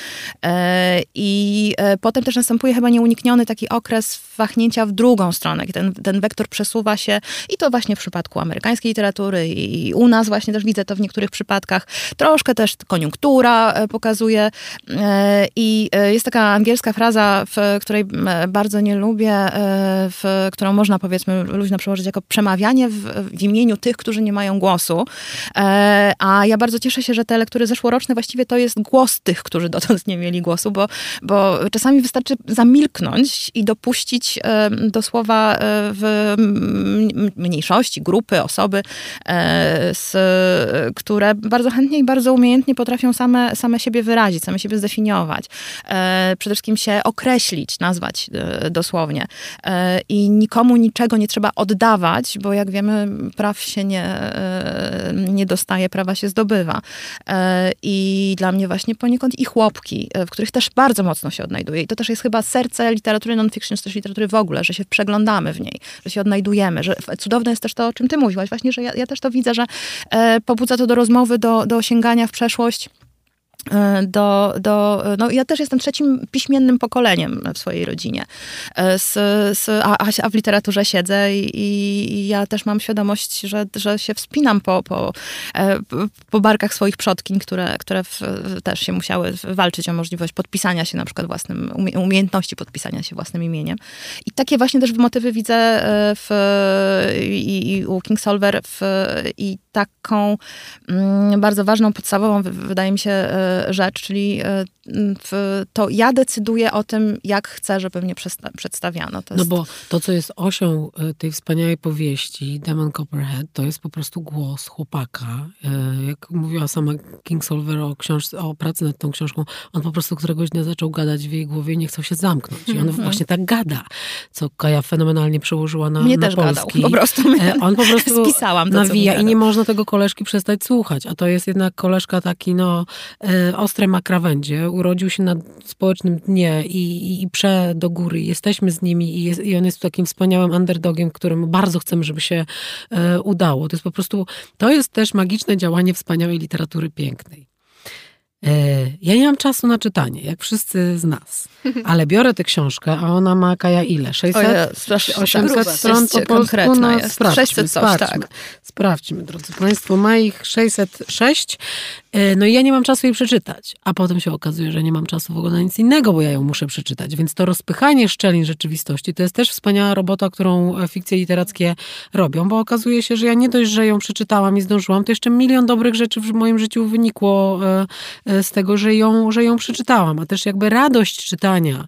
E, I e, potem też następuje chyba nieunikniony taki okres wahnięcia w drugą stronę. Ten, ten wektor przesuwa się i to właśnie w przypadku amerykańskiej literatury i, i u nas właśnie też widzę to w niektórych przypadkach. Troszkę też koniunktura e, pokazuje e, i e, jest taka angielska fraza w której bardzo nie lubię, e, w, którą można powiedzmy luźno przełożyć jako przemawianie w, w imieniu tych, którzy nie mają głosu. E, a ja bardzo cieszę się, że te lektury zeszłoroczne właściwie to jest głos tych, którzy dotąd nie mieli głosu, bo, bo czasami wystarczy zamilknąć i dopuścić e, do słowa w mniejszości, grupy, osoby, z, które bardzo chętnie i bardzo umiejętnie potrafią same, same siebie wyrazić, same siebie zdefiniować. Przede wszystkim się określić określić, nazwać e, dosłownie. E, I nikomu niczego nie trzeba oddawać, bo jak wiemy, praw się nie, e, nie dostaje, prawa się zdobywa. I dla mnie właśnie poniekąd i chłopki, w których też bardzo mocno się odnajduje. I to też jest chyba serce literatury non-fiction, czy też literatury w ogóle, że się przeglądamy w niej, że się odnajdujemy, że cudowne jest też to, o czym ty mówiłaś, właśnie, że ja, ja też to widzę, że pobudza to do rozmowy, do, do sięgania w przeszłość do, do, no ja też jestem trzecim piśmiennym pokoleniem w swojej rodzinie. Z, z, a, a w literaturze siedzę i, i, ja też mam świadomość, że, że się wspinam po, po, po barkach swoich przodkiń, które, które w, też się musiały walczyć o możliwość podpisania się na przykład własnym, umiejętności podpisania się własnym imieniem. I takie właśnie też motywy widzę w, i, i u Kingsolver i taką mm, bardzo ważną, podstawową, wydaje mi się, e, rzecz, czyli e, to ja decyduję o tym, jak chcę, żeby mnie przedstawiano. To no bo to, co jest osią e, tej wspaniałej powieści Demon Copperhead, to jest po prostu głos chłopaka. Jak mówiła sama Kingsolver o, książce, o pracy nad tą książką, on po prostu któregoś dnia zaczął gadać w jej głowie i nie chciał się zamknąć. I on mm -hmm. właśnie tak gada, co Kaja fenomenalnie przełożyła na, Mnie na też polski. Gadał, po prostu. On po prostu spisałam to, nawija i nie można tego koleżki przestać słuchać. A to jest jednak koleżka taki, no, e, ostre ma krawędzie. Urodził się na społecznym dnie i, i, i prze do góry. Jesteśmy z nimi i, jest, i on jest takim wspaniałym underdogiem, którym bardzo chcemy, żeby się e, udało. To jest po prostu, to jest też magiczne działanie wspaniałej literatury pięknej. E, ja nie mam czasu na czytanie, jak wszyscy z nas. Ale biorę tę książkę, a ona ma Kaja ile? 600? Oje, 800 stron po polsku? No, jest. Sprawdźmy, 600 coś, sprawdźmy, tak. Sprawdźmy, drodzy Państwo. Ma ich 606. E, no i ja nie mam czasu jej przeczytać. A potem się okazuje, że nie mam czasu w ogóle na nic innego, bo ja ją muszę przeczytać. Więc to rozpychanie szczelin rzeczywistości to jest też wspaniała robota, którą e, fikcje literackie robią, bo okazuje się, że ja nie dość, że ją przeczytałam i zdążyłam, to jeszcze milion dobrych rzeczy w moim życiu wynikło z tego, że ją, że ją przeczytałam, a też jakby radość czytania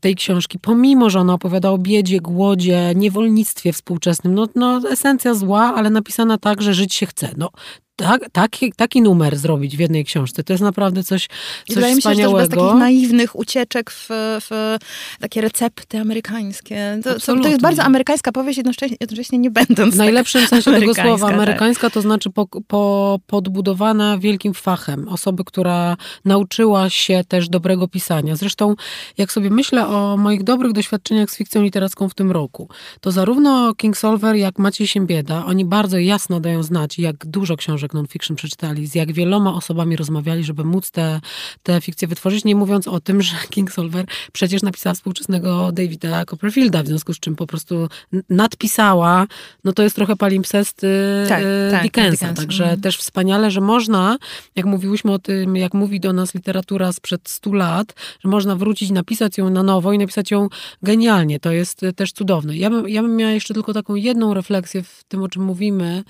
tej książki, pomimo, że ona opowiada o biedzie, głodzie, niewolnictwie współczesnym, no, no esencja zła, ale napisana tak, że żyć się chce. No, tak, taki, taki numer zrobić w jednej książce, to jest naprawdę coś, coś Wydaje mi się, że bez takich naiwnych ucieczek w, w takie recepty amerykańskie. To, to, jest bardzo amerykańska powieść, jednocześnie, jednocześnie nie będąc W najlepszym tak sensie tego słowa. Tak. Amerykańska to znaczy po, po, podbudowana wielkim fachem. Osoby, która nauczyła się też dobrego pisania. Zresztą, jak sobie myślę o moich dobrych doświadczeniach z fikcją literacką w tym roku, to zarówno King Solver, jak Maciej Siembieda, oni bardzo jasno dają znać, jak dużo książek książek non-fiction przeczytali, z jak wieloma osobami rozmawiali, żeby móc te, te fikcje wytworzyć, nie mówiąc o tym, że Kingsolver przecież napisała współczesnego Davida Copperfielda, w związku z czym po prostu nadpisała, no to jest trochę palimpsest tak, y, tak, Dickensa, Dickensa. Także mm. też wspaniale, że można, jak mówiłyśmy o tym, jak mówi do nas literatura sprzed 100 lat, że można wrócić, napisać ją na nowo i napisać ją genialnie. To jest też cudowne. Ja bym, ja bym miała jeszcze tylko taką jedną refleksję w tym, o czym mówimy,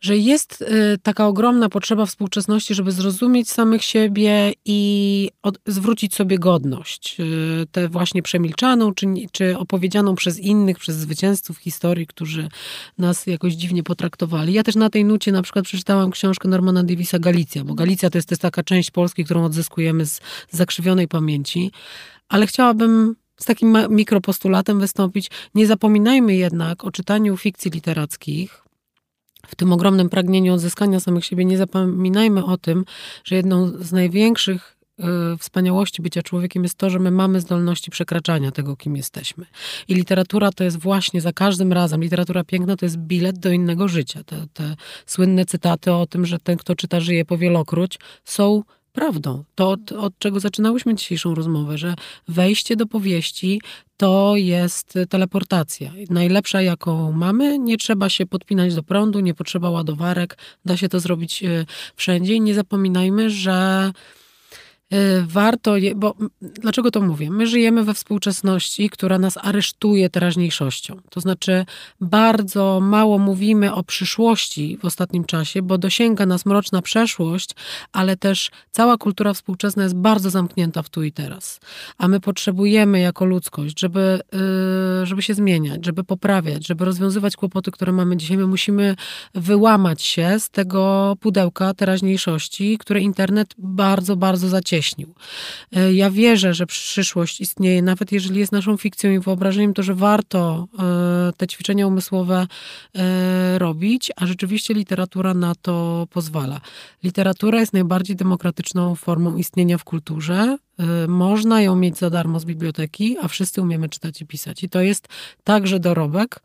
że jest y, taka ogromna potrzeba współczesności, żeby zrozumieć samych siebie i od, zwrócić sobie godność. Y, tę właśnie przemilczaną, czy, czy opowiedzianą przez innych, przez zwycięzców historii, którzy nas jakoś dziwnie potraktowali. Ja też na tej nucie na przykład przeczytałam książkę Normana Davisa Galicja, bo Galicja to jest, jest taka część Polski, którą odzyskujemy z zakrzywionej pamięci. Ale chciałabym z takim mikropostulatem wystąpić. Nie zapominajmy jednak o czytaniu fikcji literackich, w tym ogromnym pragnieniu odzyskania samych siebie nie zapominajmy o tym, że jedną z największych y, wspaniałości bycia człowiekiem jest to, że my mamy zdolności przekraczania tego, kim jesteśmy. I literatura to jest właśnie za każdym razem, literatura piękna to jest bilet do innego życia. Te, te słynne cytaty o tym, że ten, kto czyta, żyje powielokroć, są prawdą. To, od, od czego zaczynałyśmy dzisiejszą rozmowę, że wejście do powieści to jest teleportacja. Najlepsza, jaką mamy. Nie trzeba się podpinać do prądu, nie potrzeba ładowarek. Da się to zrobić e, wszędzie. I nie zapominajmy, że warto, je, bo dlaczego to mówię? My żyjemy we współczesności, która nas aresztuje teraźniejszością. To znaczy, bardzo mało mówimy o przyszłości w ostatnim czasie, bo dosięga nas mroczna przeszłość, ale też cała kultura współczesna jest bardzo zamknięta w tu i teraz. A my potrzebujemy jako ludzkość, żeby, y, żeby się zmieniać, żeby poprawiać, żeby rozwiązywać kłopoty, które mamy dzisiaj. My musimy wyłamać się z tego pudełka teraźniejszości, które internet bardzo, bardzo zacieśnia E, ja wierzę, że przyszłość istnieje, nawet jeżeli jest naszą fikcją i wyobrażeniem, to że warto e, te ćwiczenia umysłowe e, robić, a rzeczywiście literatura na to pozwala. Literatura jest najbardziej demokratyczną formą istnienia w kulturze. Można ją mieć za darmo z biblioteki, a wszyscy umiemy czytać i pisać. I to jest także dorobek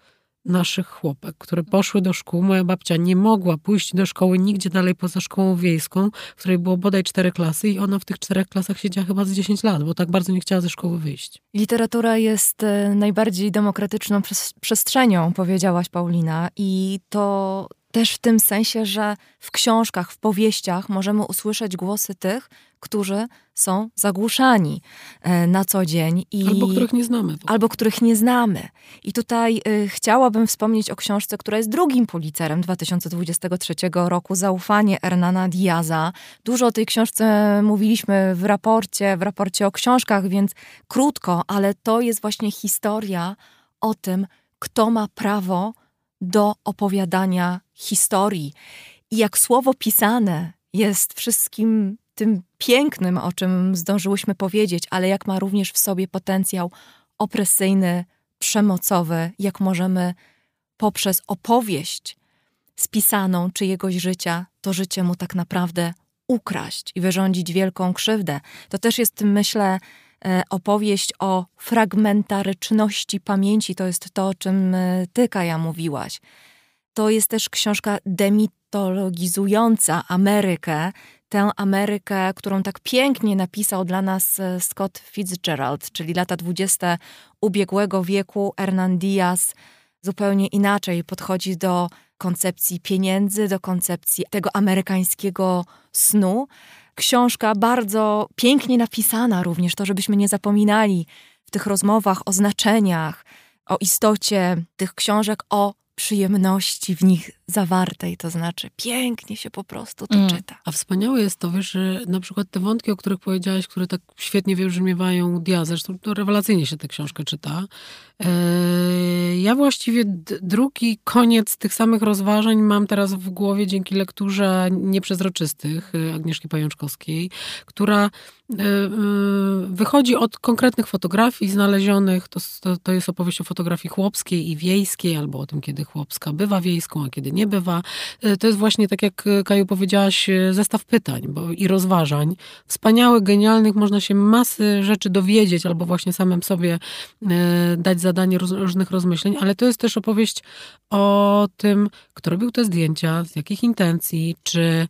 naszych chłopek, które poszły do szkół. Moja babcia nie mogła pójść do szkoły nigdzie dalej poza szkołą wiejską, w której było bodaj cztery klasy i ona w tych czterech klasach siedziała chyba z 10 lat, bo tak bardzo nie chciała ze szkoły wyjść. Literatura jest e, najbardziej demokratyczną przestrzenią, powiedziałaś Paulina, i to też w tym sensie, że w książkach, w powieściach możemy usłyszeć głosy tych, którzy są zagłuszani e, na co dzień. I, albo których nie znamy. Albo których nie znamy. I tutaj y, chciałabym wspomnieć o książce, która jest drugim policerem 2023 roku, Zaufanie Hernana Diaza. Dużo o tej książce mówiliśmy w raporcie, w raporcie o książkach, więc krótko, ale to jest właśnie historia o tym, kto ma prawo do opowiadania historii. I jak słowo pisane jest wszystkim tym pięknym, o czym zdążyłyśmy powiedzieć, ale jak ma również w sobie potencjał opresyjny, przemocowy, jak możemy poprzez opowieść spisaną czyjegoś życia, to życie mu tak naprawdę ukraść i wyrządzić wielką krzywdę. To też jest, myślę, opowieść o fragmentaryczności pamięci. To jest to, o czym e, ty, Kaja, mówiłaś. To jest też książka demitologizująca Amerykę, tę Amerykę, którą tak pięknie napisał dla nas e, Scott Fitzgerald, czyli lata dwudzieste ubiegłego wieku. Hernan Diaz zupełnie inaczej podchodzi do koncepcji pieniędzy, do koncepcji tego amerykańskiego snu. Książka bardzo pięknie napisana również, to żebyśmy nie zapominali w tych rozmowach o znaczeniach, o istocie tych książek, o przyjemności w nich zawartej, to znaczy pięknie się po prostu to mm. czyta. A wspaniałe jest to, wiesz, że na przykład te wątki, o których powiedziałaś, które tak świetnie wybrzmiewają Dia, zresztą to rewelacyjnie się tę książkę czyta. Eee, ja właściwie drugi koniec tych samych rozważań mam teraz w głowie dzięki lekturze Nieprzezroczystych e, Agnieszki Pajączkowskiej, która e, e, wychodzi od konkretnych fotografii znalezionych. To, to, to jest opowieść o fotografii chłopskiej i wiejskiej, albo o tym, kiedy chłopska bywa wiejską, a kiedy nie bywa. E, to jest właśnie, tak jak e, Kaju powiedziałaś, e, zestaw pytań bo, i rozważań. Wspaniałych, genialnych, można się masy rzeczy dowiedzieć albo właśnie samym sobie dać zadanie różnych rozmyśleń, ale to jest też opowieść o tym, kto robił te zdjęcia, z jakich intencji, czy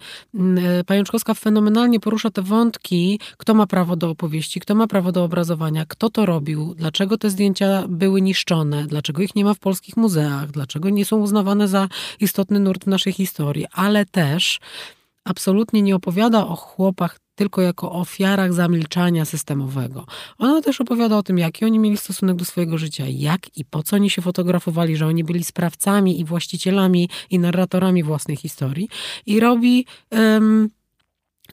Pajączkowska fenomenalnie porusza te wątki, kto ma prawo do opowieści, kto ma prawo do obrazowania, kto to robił, dlaczego te zdjęcia były niszczone, dlaczego ich nie ma w polskich muzeach, dlaczego nie są uznawane za istotny nurt w naszej historii, ale też absolutnie nie opowiada o chłopach tylko jako ofiarach zamilczania systemowego. Ona też opowiada o tym, jaki oni mieli stosunek do swojego życia, jak i po co oni się fotografowali, że oni byli sprawcami i właścicielami i narratorami własnej historii. I robi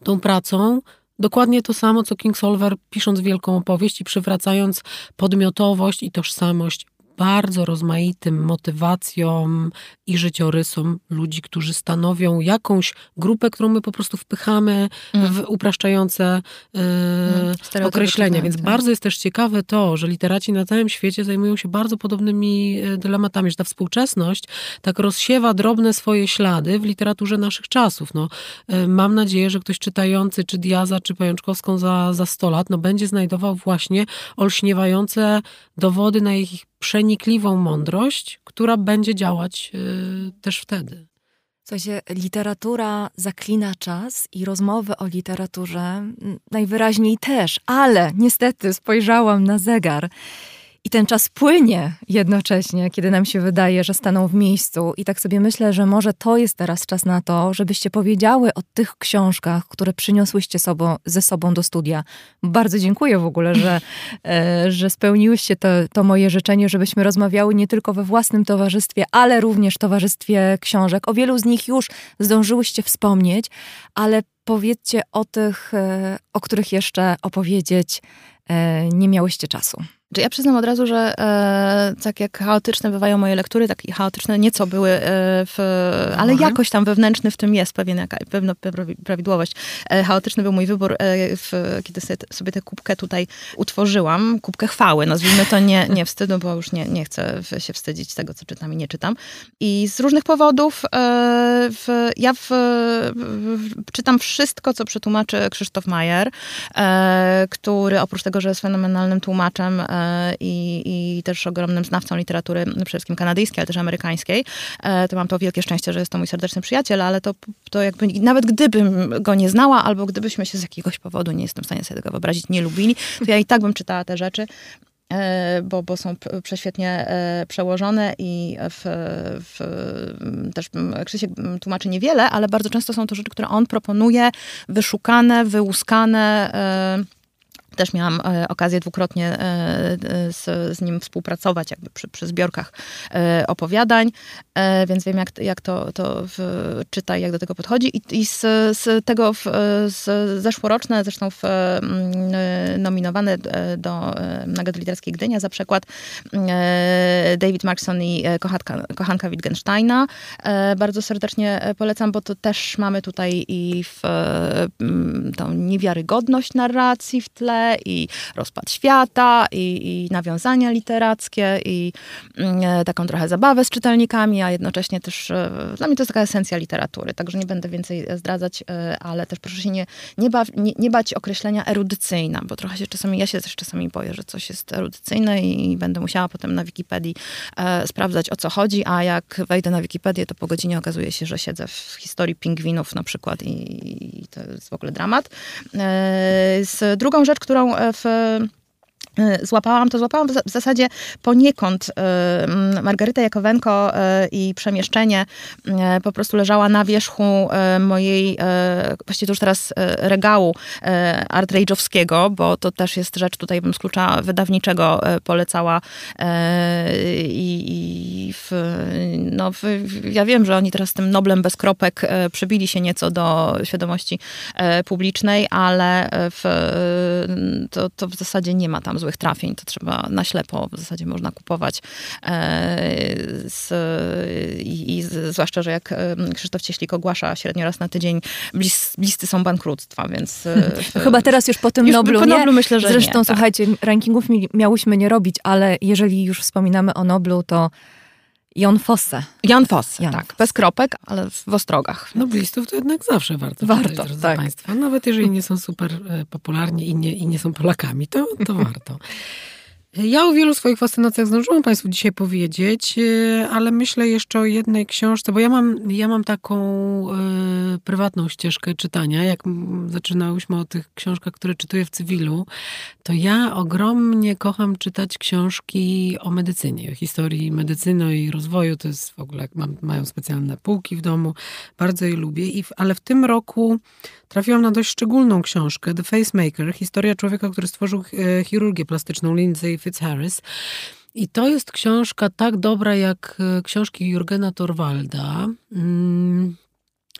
tą pracą dokładnie to samo, co King Solver pisząc wielką opowieść i przywracając podmiotowość i tożsamość bardzo rozmaitym motywacjom i życiorysom ludzi, którzy stanowią jakąś grupę, którą my po prostu wpychamy mm. w upraszczające e, określenia. Więc tak. bardzo jest też ciekawe to, że literaci na całym świecie zajmują się bardzo podobnymi e, dylematami, że ta współczesność tak rozsiewa drobne swoje ślady w literaturze naszych czasów. No, e, mam nadzieję, że ktoś czytający czy Diaza, czy Pajączkowską za, za 100 lat, no, będzie znajdował właśnie olśniewające dowody na ich przenikliwą mądrość, która będzie działać y, też wtedy. Słuchajcie, literatura zaklina czas i rozmowy o literaturze najwyraźniej też, ale niestety spojrzałam na zegar i ten czas płynie jednocześnie, kiedy nam się wydaje, że staną w miejscu. I tak sobie myślę, że może to jest teraz czas na to, żebyście powiedziały o tych książkach, które przyniosłyście sobą, ze sobą do studia. Bardzo dziękuję w ogóle, że, e, że spełniłyście to, to moje życzenie, żebyśmy rozmawiały nie tylko we własnym towarzystwie, ale również towarzystwie książek. O wielu z nich już zdążyłyście wspomnieć, ale powiedzcie o tych, e, o których jeszcze opowiedzieć e, nie miałyście czasu. Ja przyznam od razu, że e, tak jak chaotyczne bywają moje lektury, tak i chaotyczne nieco były, e, w, ale mhm. jakoś tam wewnętrzny w tym jest pewien, jaka, pewna prawidłowość. E, chaotyczny był mój wybór, e, w, kiedy sobie, sobie tę kubkę tutaj utworzyłam, kubkę chwały, nazwijmy to nie, nie wstydu, bo już nie, nie chcę się wstydzić tego, co czytam i nie czytam. I z różnych powodów e, w, ja czytam wszystko, co przetłumaczy Krzysztof Majer, e, który oprócz tego, że jest fenomenalnym tłumaczem, i, i też ogromnym znawcą literatury, przede wszystkim kanadyjskiej, ale też amerykańskiej. To mam to wielkie szczęście, że jest to mój serdeczny przyjaciel, ale to, to jakby nawet gdybym go nie znała, albo gdybyśmy się z jakiegoś powodu, nie jestem w stanie sobie tego wyobrazić, nie lubili, to ja i tak bym czytała te rzeczy. E, bo, bo są prześwietnie e, przełożone i w, w, też Krzysiek tłumaczy niewiele, ale bardzo często są to rzeczy, które on proponuje, wyszukane, wyłuskane, e, też miałam e, okazję dwukrotnie e, e, z, z, nim współpracować jakby przy, przy zbiorkach opowiadań, więc wiem jak, jak to, to w, czyta i jak do tego podchodzi. I, i z, z, tego w, z zeszłoroczne, zresztą w, nominowane do Nagrody Literackiej Gdynia za przykład David Markson i kochanka, kochanka Wittgensteina. Bardzo serdecznie polecam, bo to też mamy tutaj i w, tą niewiarygodność narracji w tle, i rozpad świata, i, i nawiązania literackie, i mm, e, taką trochę zabawę z czytelnikami, a jednocześnie też e, dla mnie to jest taka esencja literatury, także nie będę więcej zdradzać, e, ale też proszę się nie, nie, baw, nie, nie bać określenia erudycyjna, bo trochę się czasami, ja się też czasami boję, że coś jest erudycyjne i będę musiała potem na Wikipedii e, sprawdzać o co chodzi, a jak wejdę na Wikipedię, to po godzinie okazuje się, że siedzę w historii pingwinów na przykład i, i to jest w ogóle dramat. E, z drugą rzecz, którą e, w e, złapałam, to złapałam w zasadzie poniekąd e, Margarytę Jakowenko i przemieszczenie po prostu leżała na wierzchu mojej, właściwie to już teraz regału Art Rage'owskiego, bo to też jest rzecz, tutaj bym z klucza wydawniczego polecała i, i w, no, w, ja wiem, że oni teraz tym Noblem bez kropek przybili się nieco do świadomości publicznej, ale w, to, to w zasadzie nie ma tam złych trafień, to trzeba na ślepo w zasadzie można kupować. E, z, i, i zwłaszcza, że jak Krzysztof Cieślik ogłasza średnio raz na tydzień, blis, bliscy są bankructwa, więc... W, Chyba teraz już po tym już Noblu, po nie? Noblu myślę, że Zresztą, nie, tak. słuchajcie, rankingów mi, miałyśmy nie robić, ale jeżeli już wspominamy o Noblu, to Jon Fosse. Jan Fosse, Jan tak. Fosse. Bez kropek, ale w ostrogach. Noblistów to jednak zawsze warto, Warto, czytać, drodzy tak. Państwa. Nawet jeżeli nie są super e, popularni i nie, i nie są Polakami, to, to warto. Ja o wielu swoich fascynacjach zdążyłam Państwu dzisiaj powiedzieć, e, ale myślę jeszcze o jednej książce, bo ja mam, ja mam taką e, prywatną ścieżkę czytania. Jak zaczynałyśmy o tych książkach, które czytuję w cywilu, to ja ogromnie kocham czytać książki o medycynie, o historii medycyny i rozwoju. To jest w ogóle, mam, mają specjalne półki w domu, bardzo je lubię. I ale w tym roku trafiłam na dość szczególną książkę, The Facemaker, historia człowieka, który stworzył e, chirurgię plastyczną, Lindsay Fitzharris. I to jest książka tak dobra jak e, książki Jurgena Torwalda. Mm,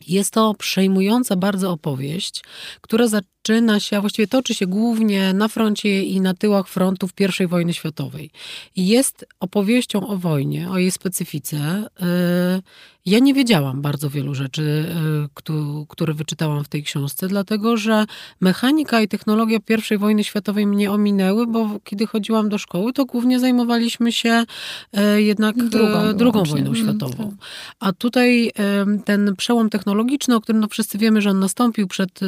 Jest to przejmująca bardzo opowieść, która zaczyna się, a właściwie toczy się głównie na froncie i na tyłach frontów I wojny światowej. I jest opowieścią o wojnie, o jej specyfice. Yy, Ja nie wiedziałam bardzo wielu rzeczy, któ- które wyczytałam w tej książce, dlatego że mechanika i technologia I wojny światowej mnie ominęły, bo kiedy chodziłam do szkoły, to głównie zajmowaliśmy się yy, jednak Drugą drugą, wojną Mhm, światową. A tutaj ten przełom technologiczny, o którym no wszyscy wiemy, że on nastąpił przed y,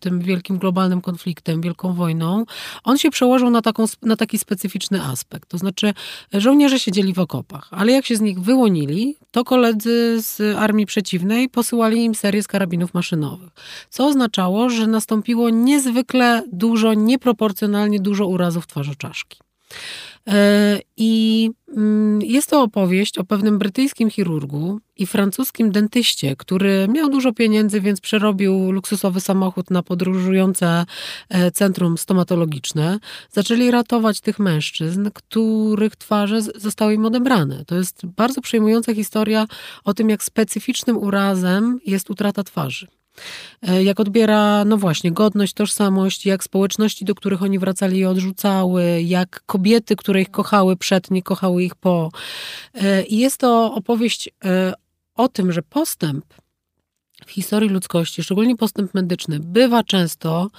tym wielkim globalnym konfliktem, wielką wojną, on się przełożył na, taką, na taki specyficzny aspekt. To znaczy, żołnierze siedzieli w okopach, ale jak się z nich wyłonili, to koledzy z armii przeciwnej posyłali im serię z karabinów maszynowych. Co oznaczało, że nastąpiło niezwykle dużo, nieproporcjonalnie dużo urazów twarzoczaszki. E, I mm, jest to opowieść o pewnym brytyjskim chirurgu i francuskim dentyście, który miał dużo pieniędzy, więc przerobił luksusowy samochód na podróżujące e, centrum stomatologiczne. Zaczęli ratować tych mężczyzn, których twarze zostały im odebrane. To jest bardzo przejmująca historia o tym, jak specyficznym urazem jest utrata twarzy. E, Jak odbiera, no właśnie, godność, tożsamość, jak społeczności, do których oni wracali je odrzucały, jak kobiety, które ich kochały przed, nie kochały ich po. E, I jest to opowieść e, o tym, że postęp historii ludzkości, szczególnie postęp medyczny, bywa często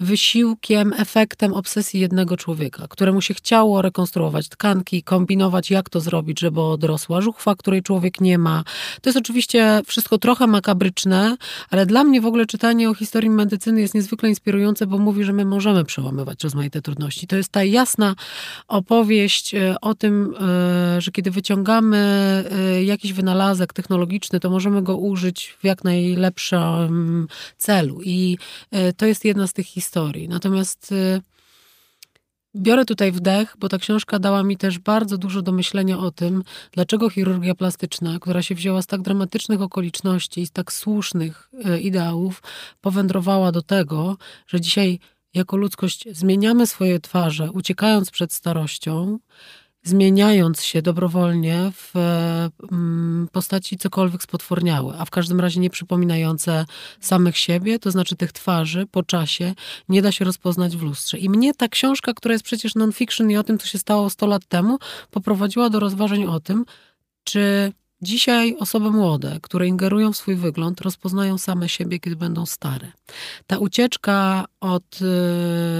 wysiłkiem, efektem obsesji jednego człowieka, któremu się chciało rekonstruować tkanki, kombinować, jak to zrobić, żeby odrosła żuchwa, której człowiek nie ma. To jest oczywiście wszystko trochę makabryczne, ale dla mnie w ogóle czytanie o historii medycyny jest niezwykle inspirujące, bo mówi, że my możemy przełamywać rozmaite trudności. To jest ta jasna opowieść e, o tym, e, że kiedy wyciągamy e, jakiś wynalazek technologiczny, to możemy go użyć w jak naj najlepszym celu. I e, to jest jedna z tych historii. Natomiast e, biorę tutaj wdech, bo ta książka dała mi też bardzo dużo do myślenia o tym, dlaczego chirurgia plastyczna, która się wzięła z tak dramatycznych okoliczności i z tak słusznych e, ideałów, powędrowała do tego, że dzisiaj jako ludzkość zmieniamy swoje twarze, uciekając przed starością, zmieniając się dobrowolnie w mm, postaci cokolwiek spotworniałe, a w każdym razie nie przypominające samych siebie, to znaczy tych twarzy po czasie nie da się rozpoznać w lustrze. I mnie ta książka, która jest przecież non-fiction i o tym, co się stało 100 lat temu, poprowadziła do rozważań o tym, czy Dzisiaj osoby młode, które ingerują w swój wygląd, rozpoznają same siebie, kiedy będą stare. Ta ucieczka od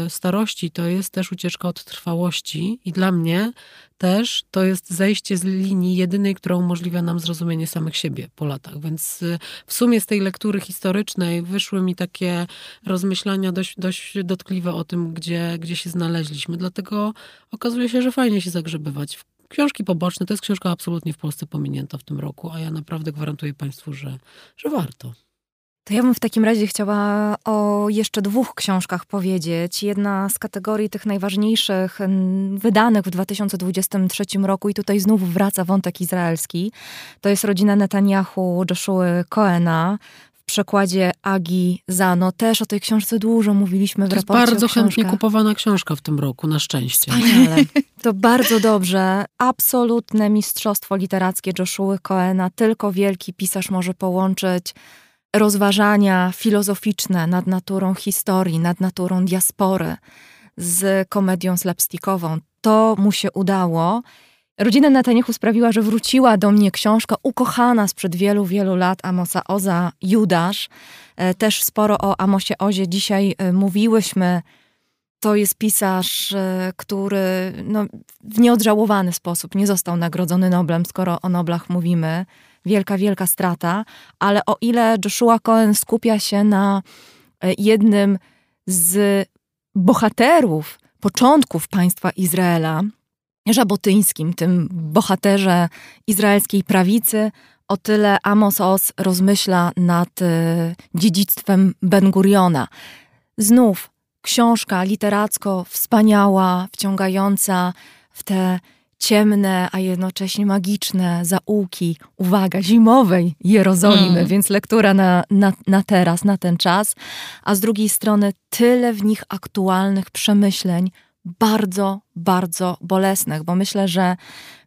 y, starości to jest też ucieczka od trwałości, i dla mnie też to jest zejście z linii jedynej, która umożliwia nam zrozumienie samych siebie po latach. Więc y, w sumie z tej lektury historycznej wyszły mi takie rozmyślania dość, dość dotkliwe o tym, gdzie, gdzie się znaleźliśmy. Dlatego okazuje się, że fajnie się zagrzebywać w Książki poboczne to jest książka absolutnie w Polsce pominięta w tym roku, a ja naprawdę gwarantuję Państwu, że, że warto. To ja bym w takim razie chciała o jeszcze dwóch książkach powiedzieć. Jedna z kategorii tych najważniejszych wydanych w 2023 roku i tutaj znów wraca wątek izraelski. To jest rodzina Netanyahu Joshua Coena przekładzie Agi Zano. Też o tej książce dużo mówiliśmy w to raporcie. To jest bardzo chętnie kupowana książka w tym roku, na szczęście. Wspaniale. To bardzo dobrze. Absolutne mistrzostwo literackie Joshua Coena. Tylko wielki pisarz może połączyć rozważania filozoficzne nad naturą historii, nad naturą diaspory z komedią slapstickową. To mu się udało. Rodzina Netanyahu sprawiła, że wróciła do mnie książka ukochana sprzed wielu, wielu lat Amosa Oza, Judasz. E, też sporo o Amosie Ozie dzisiaj e, mówiłyśmy. To jest pisarz, e, który no, w nieodżałowany sposób nie został nagrodzony Noblem, skoro o Noblach mówimy. Wielka, wielka strata. Ale o ile Joshua Cohen skupia się na jednym z bohaterów początków państwa Izraela, Żabotyńskim, tym bohaterze izraelskiej prawicy, o tyle Amos Oz rozmyśla nad e, dziedzictwem Ben Guriona. Znów książka literacko wspaniała, wciągająca w te ciemne, a jednocześnie magiczne zaułki, uwaga, zimowej Jerozolimy, mm. więc lektura na, na, na teraz, na ten czas, a z drugiej strony tyle w nich aktualnych przemyśleń bardzo, bardzo bolesnych, bo myślę, że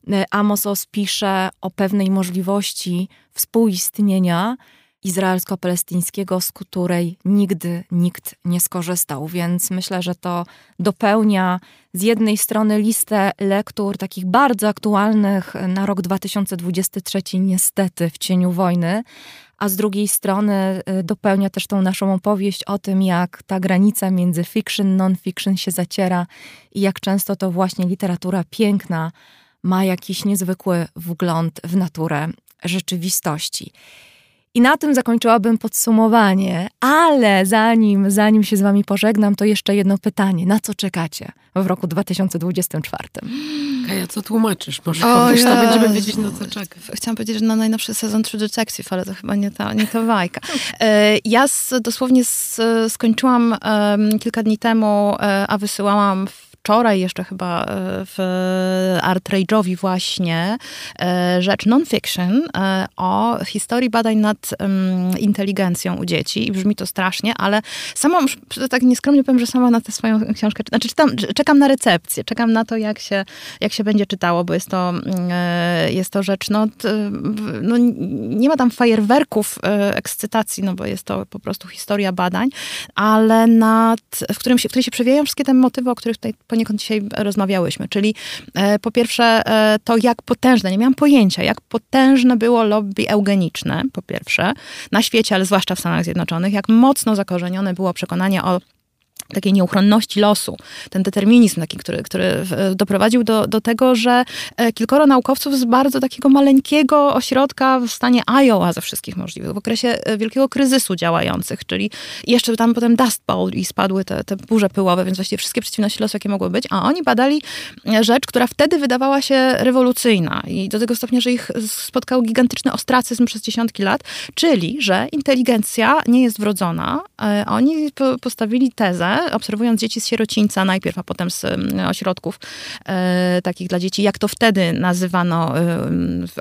y, Amos Oz pisze o pewnej możliwości współistnienia izraelsko-palestyńskiego, z której nigdy nikt nie skorzystał. Więc myślę, że to dopełnia z jednej strony listę lektur takich bardzo aktualnych na rok 2023, niestety w cieniu wojny, a z drugiej strony y, dopełnia też tą naszą opowieść o tym, jak ta granica między fiction, non-fiction się zaciera i jak często to właśnie literatura piękna ma jakiś niezwykły wgląd w naturę rzeczywistości. I na tym zakończyłabym podsumowanie, ale zanim, zanim się z Wami pożegnam, to jeszcze jedno pytanie. Na co czekacie w roku 2024? Kaja, co tłumaczysz? Może o, powiesz, ja... to będziemy wiedzieć, na co czekać. Chciałam powiedzieć, że na najnowszy sezon True Detective, ale to chyba nie ta, nie ta bajka. E, ja z, dosłownie z, skończyłam um, kilka dni temu, e, a wysyłałam wczoraj jeszcze chyba e, w Art Rage'owi właśnie e, rzecz non-fiction e, o historii badań nad inteligencją u dzieci. I brzmi to strasznie, ale sama, tak nieskromnie powiem, że sama na tę swoją książkę, znaczy czytam, czekam na recepcję, czekam na to, jak się, jak się będzie czytało, bo jest to, jest to rzecz, no, no nie ma tam fajerwerków ekscytacji, no bo jest to po prostu historia badań, ale nad, w którym się, w której się przewijają wszystkie te motywy, o których tutaj poniekąd dzisiaj rozmawiałyśmy. Czyli po pierwsze to, jak potężne, nie miałam pojęcia, jak potężne było lobby eugeniczne, po pierwsze, na świecie, ale zwłaszcza w Stanach Zjednoczonych, jak mocno zakorzenione było przekonanie o takiej nieuchronności losu, ten determinizm taki, który, który doprowadził do, do tego, że e, kilkoro naukowców z bardzo takiego maleńkiego ośrodka w stanie Iowa ze wszystkich możliwych, w okresie e, wielkiego kryzysu działających, czyli jeszcze tam potem Dust Bowl i spadły te, te burze pyłowe, więc właściwie wszystkie przeciwności losu, jakie mogły być, a oni badali e, rzecz, która wtedy wydawała się rewolucyjna i do tego stopnia, że ich spotkał gigantyczny ostracyzm przez dziesiątki lat, czyli, że inteligencja nie jest wrodzona. Oni postawili tezę, obserwując dzieci z sierocińca najpierw, a potem z ośrodków e, takich dla dzieci, jak to wtedy nazywano e,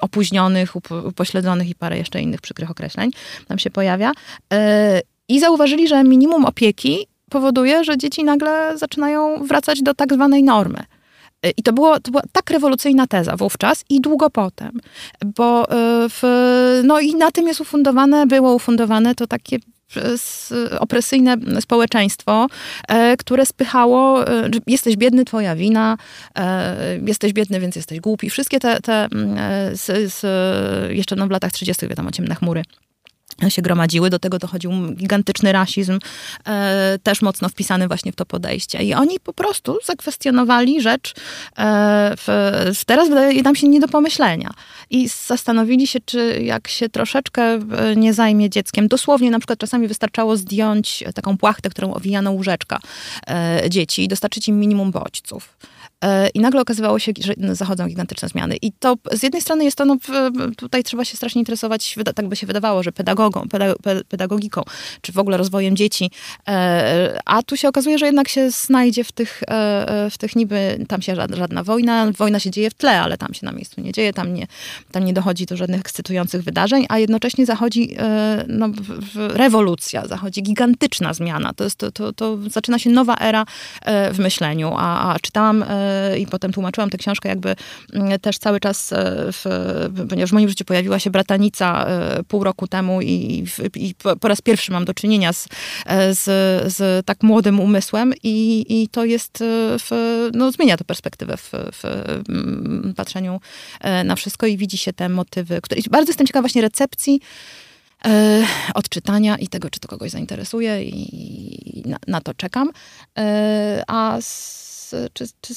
opóźnionych, upośledzonych i parę jeszcze innych przykrych określeń tam się pojawia. E, I zauważyli, że minimum opieki powoduje, że dzieci nagle zaczynają wracać do tak zwanej normy. E, I to, było, to była tak rewolucyjna teza wówczas i długo potem, bo e, w, no i na tym jest ufundowane, było ufundowane to takie opresyjne społeczeństwo, e, które spychało, e, jesteś biedny, twoja wina, e, jesteś biedny, więc jesteś głupi. Wszystkie te, te z, z, jeszcze no w latach 30. wiadomo, ciemne chmury się gromadziły. Do tego dochodził gigantyczny rasizm, e, też mocno wpisany właśnie w to podejście. I oni po prostu zakwestionowali rzecz, e, w, teraz wydaje nam się nie do pomyślenia. I zastanowili się, czy jak się troszeczkę e, nie zajmie dzieckiem, dosłownie na przykład czasami wystarczało zdjąć taką płachtę, którą owijano łóżeczka e, dzieci i dostarczyć im minimum bodźców. E, I nagle okazywało się, że zachodzą gigantyczne zmiany. I to z jednej strony jest to, no, tutaj trzeba się strasznie interesować, tak by się wydawało, że pedagogą, pedagogiką, czy w ogóle rozwojem dzieci. E, a tu się okazuje, że jednak się znajdzie w tych, e, w tych niby, tam się żadna wojna, wojna się dzieje w tle, ale tam się na miejscu nie dzieje, tam nie, tam nie dochodzi do żadnych ekscytujących wydarzeń, a jednocześnie zachodzi no, rewolucja, zachodzi gigantyczna zmiana. To, jest, to, to, to zaczyna się nowa era w myśleniu, a, a czytałam i potem tłumaczyłam tę książkę jakby mm, też cały czas, e, w, ponieważ w moim życiu pojawiła się bratanica e, pół roku temu i, i po raz pierwszy mam do czynienia z, e, z, z tak młodym umysłem i, i to jest, w, no zmienia to perspektywę w, w mm, patrzeniu na wszystko i widzi się te motywy, które, bardzo jestem ciekawa właśnie recepcji odczytania i tego, czy to kogoś zainteresuje i na, na to czekam. a z, czy, czy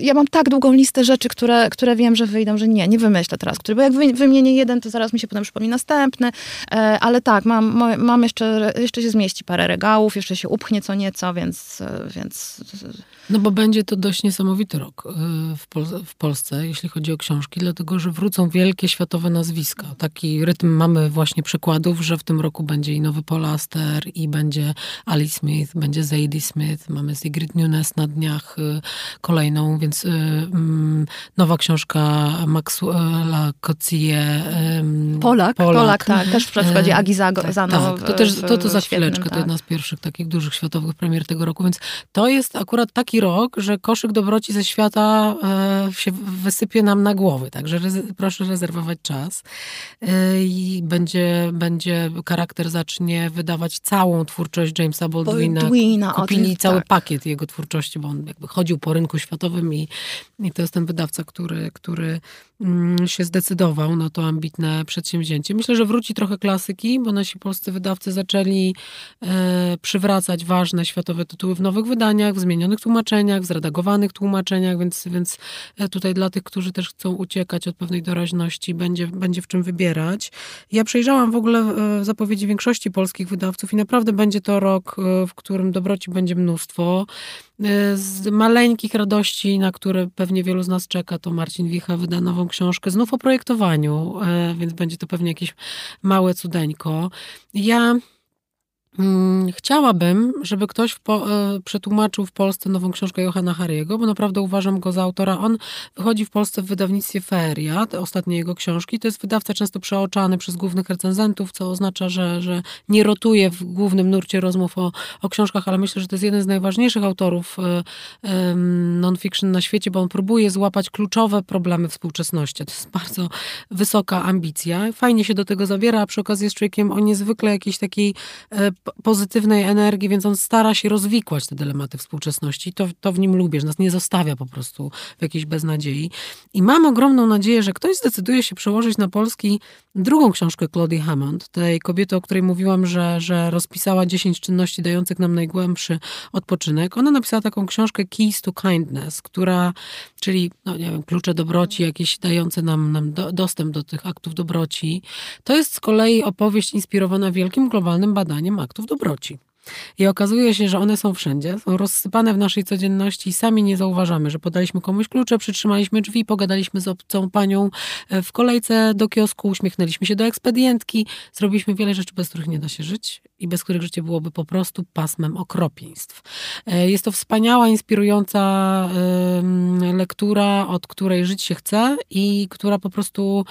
ja mam tak długą listę rzeczy, które, które wiem, że wyjdą, że nie, nie wymyślę teraz, który, bo jak wymienię jeden, to zaraz mi się potem przypomni następny, e, ale tak, mam, mam jeszcze, jeszcze się zmieści parę regałów, jeszcze się upchnie co nieco, więc, e, więc no bo będzie to dość niesamowity rok e, w, Pol w, Polsce, jeśli chodzi o książki, dlatego że wrócą wielkie światowe nazwiska. Taki rytm mamy właśnie przykładów, że w tym roku będzie i nowy Polaster, i będzie Ali Smith, będzie Zadie Smith, mamy Sigrid Nunes na dniach e, kolejną, więc y, y, nowa książka Maxwella Coetzee. Polak, Polak, Polak, tak, też w przykładzie Agi Zano. Tak, tak, to też to, to za chwileczkę, tak. to jedna z pierwszych takich dużych światowych premier tego roku, więc to jest akurat taki taki rok, że koszyk dobroci ze świata e, się wysypie nam na głowy. Także proszę rezerwować czas. E, I będzie, będzie charakter zacznie wydawać całą twórczość Jamesa Baldwina. Baldwina Kupili tym, cały tak. pakiet jego twórczości, bo on jakby chodził po rynku światowym i, i to jest ten wydawca, który, który mm, się zdecydował na to ambitne przedsięwzięcie. Myślę, że wróci trochę klasyki, bo nasi polscy wydawcy zaczęli e, przywracać ważne światowe tytuły w nowych wydaniach, w zmienionych tłumaczeniach tłumaczeniach, w zredagowanych tłumaczeniach, więc, więc e, tutaj dla tych, którzy też chcą uciekać od pewnej doraźności, będzie, będzie w czym wybierać. Ja przejrzałam w ogóle e, zapowiedzi większości polskich wydawców i naprawdę będzie to rok, e, w którym dobroci będzie mnóstwo. Z maleńkich radości, na które pewnie wielu z nas czeka, to Marcin Wicha wyda nową książkę znów o projektowaniu, więc będzie to pewnie jakieś małe cudeńko. Ja chciałabym, żeby ktoś w po, e, przetłumaczył w Polsce nową książkę Johanna Hariego, bo naprawdę uważam go za autora. On wychodzi w Polsce w wydawnictwie Feria, ostatnie jego książki. To jest wydawca często przeoczany przez głównych recenzentów, co oznacza, że, że nie rotuje w głównym nurcie rozmów o, o książkach, ale myślę, że to jest jeden z najważniejszych autorów e, non-fiction na świecie, bo on próbuje złapać kluczowe problemy współczesności. To jest bardzo wysoka ambicja. Fajnie się do tego zabiera, a przy okazji jest człowiekiem o niezwykle jakiejś takiej e, pozytywnej energii, więc on stara się rozwikłać te dylematy współczesności. To, to w nim lubię, że nas nie zostawia po prostu w jakiejś beznadziei. I mam ogromną nadzieję, że ktoś zdecyduje się przełożyć na polski drugą książkę Claudie Hammond, tej kobiety, o której mówiłam, że, że rozpisała 10 czynności dających nam najgłębszy odpoczynek. Ona napisała taką książkę Keys to Kindness, która, czyli, no nie wiem, klucze dobroci, jakieś dające nam, nam do, dostęp do tych aktów dobroci. To jest z kolei opowieść inspirowana wielkim globalnym badaniem aktów dobroci. I okazuje się, że one są wszędzie, są rozsypane w naszej codzienności i sami nie zauważamy, że podaliśmy komuś klucze, przytrzymaliśmy drzwi, pogadaliśmy z obcą panią e, w kolejce do kiosku, uśmiechnęliśmy się do ekspedientki, zrobiliśmy wiele rzeczy, bez których nie da się żyć i bez których życie byłoby po prostu pasmem okropieństw. E, jest to wspaniała, inspirująca lektura, od której żyć się chce i która po prostu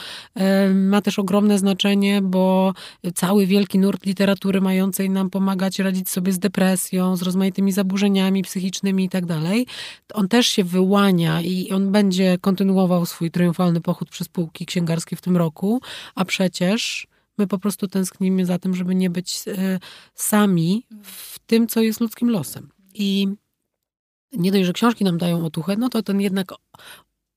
ma też ogromne znaczenie, bo cały wielki nurt literatury mającej nam pomagać radzić sobie z depresją, z rozmaitymi zaburzeniami psychicznymi i tak dalej, on też się wyłania i on będzie kontynuował swój triumfalny pochód przez półki księgarskie w tym roku, a przecież My po prostu tęsknimy za tym, żeby nie być e, sami w tym, co jest ludzkim losem. I nie dość, że książki nam dają otuchę, no to ten jednak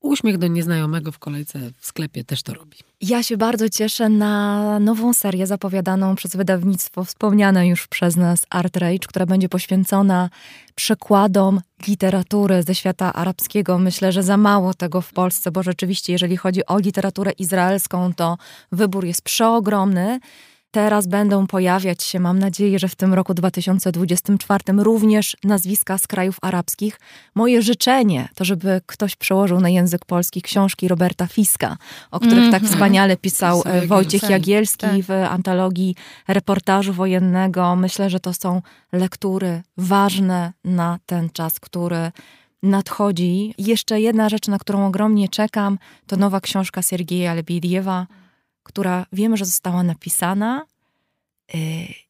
uśmiech do nieznajomego w kolejce w sklepie też to robi. Ja się bardzo cieszę na nową serię zapowiadaną przez wydawnictwo wspomniane już przez nas Art Rage, która będzie poświęcona przekładom literatury ze świata arabskiego. Myślę, że za mało tego w Polsce, bo rzeczywiście, jeżeli chodzi o literaturę izraelską, to wybór jest przeogromny. Teraz będą pojawiać się, mam nadzieję, że w tym roku 2024 również nazwiska z krajów arabskich. Moje życzenie to, żeby ktoś przełożył na język polski książki Roberta Fiska, o których mm -hmm. tak mhm. wspaniale pisał e, Wojciech Jagielski tak. w antologii reportażu wojennego. Myślę, że to są lektury ważne na ten czas, który nadchodzi. Jeszcze jedna rzecz, na którą ogromnie czekam, to nowa książka Sergieja Lebediewa która wiemy, że została napisana yy,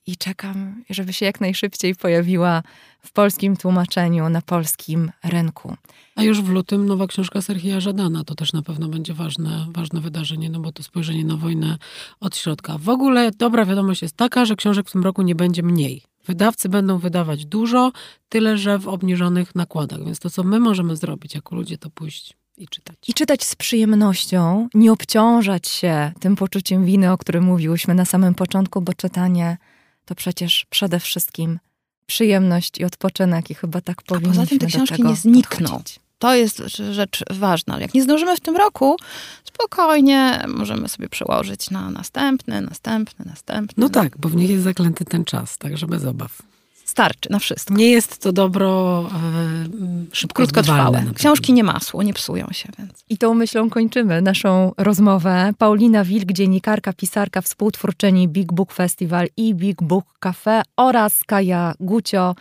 i czekam, żeby się jak najszybciej pojawiła w polskim tłumaczeniu na polskim rynku. A już w lutym nowa książka Serhija Żadana, to też na pewno będzie ważne, ważne wydarzenie, no bo to spojrzenie na wojnę od środka. W ogóle dobra wiadomość jest taka, że książek w tym roku nie będzie mniej. Wydawcy będą wydawać dużo, tyle że w obniżonych nakładach. Więc to, co my możemy zrobić jako ludzie, to pójść i czytać. I czytać z przyjemnością, nie obciążać się tym poczuciem winy, o którym mówiłyśmy na samym początku, bo czytanie to przecież przede wszystkim przyjemność i odpoczynek i chyba tak powinniśmy A poza tym te książki nie znikną. Podchodzić. To jest rzecz ważna. Ale jak nie zdążymy w tym roku, spokojnie możemy sobie przełożyć na następny, następny, następny. No tak, bo w nich jest zaklęty ten czas, także bez obaw starczy na wszystko. Nie jest to dobro e, szybko Krótkotrwałe. Książki nie masło, nie psują się. Więc. I tą myślą kończymy naszą rozmowę. Paulina Wilk, dziennikarka, pisarka, współtwórczyni Big Book Festival i Big Book Cafe oraz Kaja Gucio,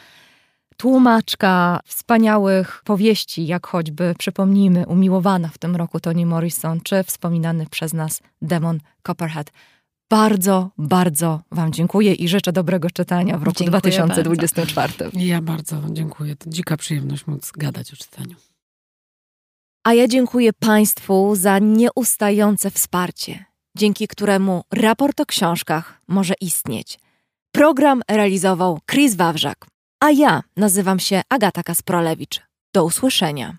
tłumaczka wspaniałych powieści, jak choćby, przypomnijmy, umiłowana w tym roku Toni Morrison, czy wspominany przez nas Demon Copperhead. Bardzo, bardzo Wam dziękuję i życzę dobrego czytania w roku dziękuję 2024. Bardzo. Ja bardzo dziękuję. To dzika przyjemność móc gadać o czytaniu. A ja dziękuję Państwu za nieustające wsparcie, dzięki któremu raport o książkach może istnieć. Program realizował Chris Wawrzak, a ja nazywam się Agata Kasprolewicz. Do usłyszenia.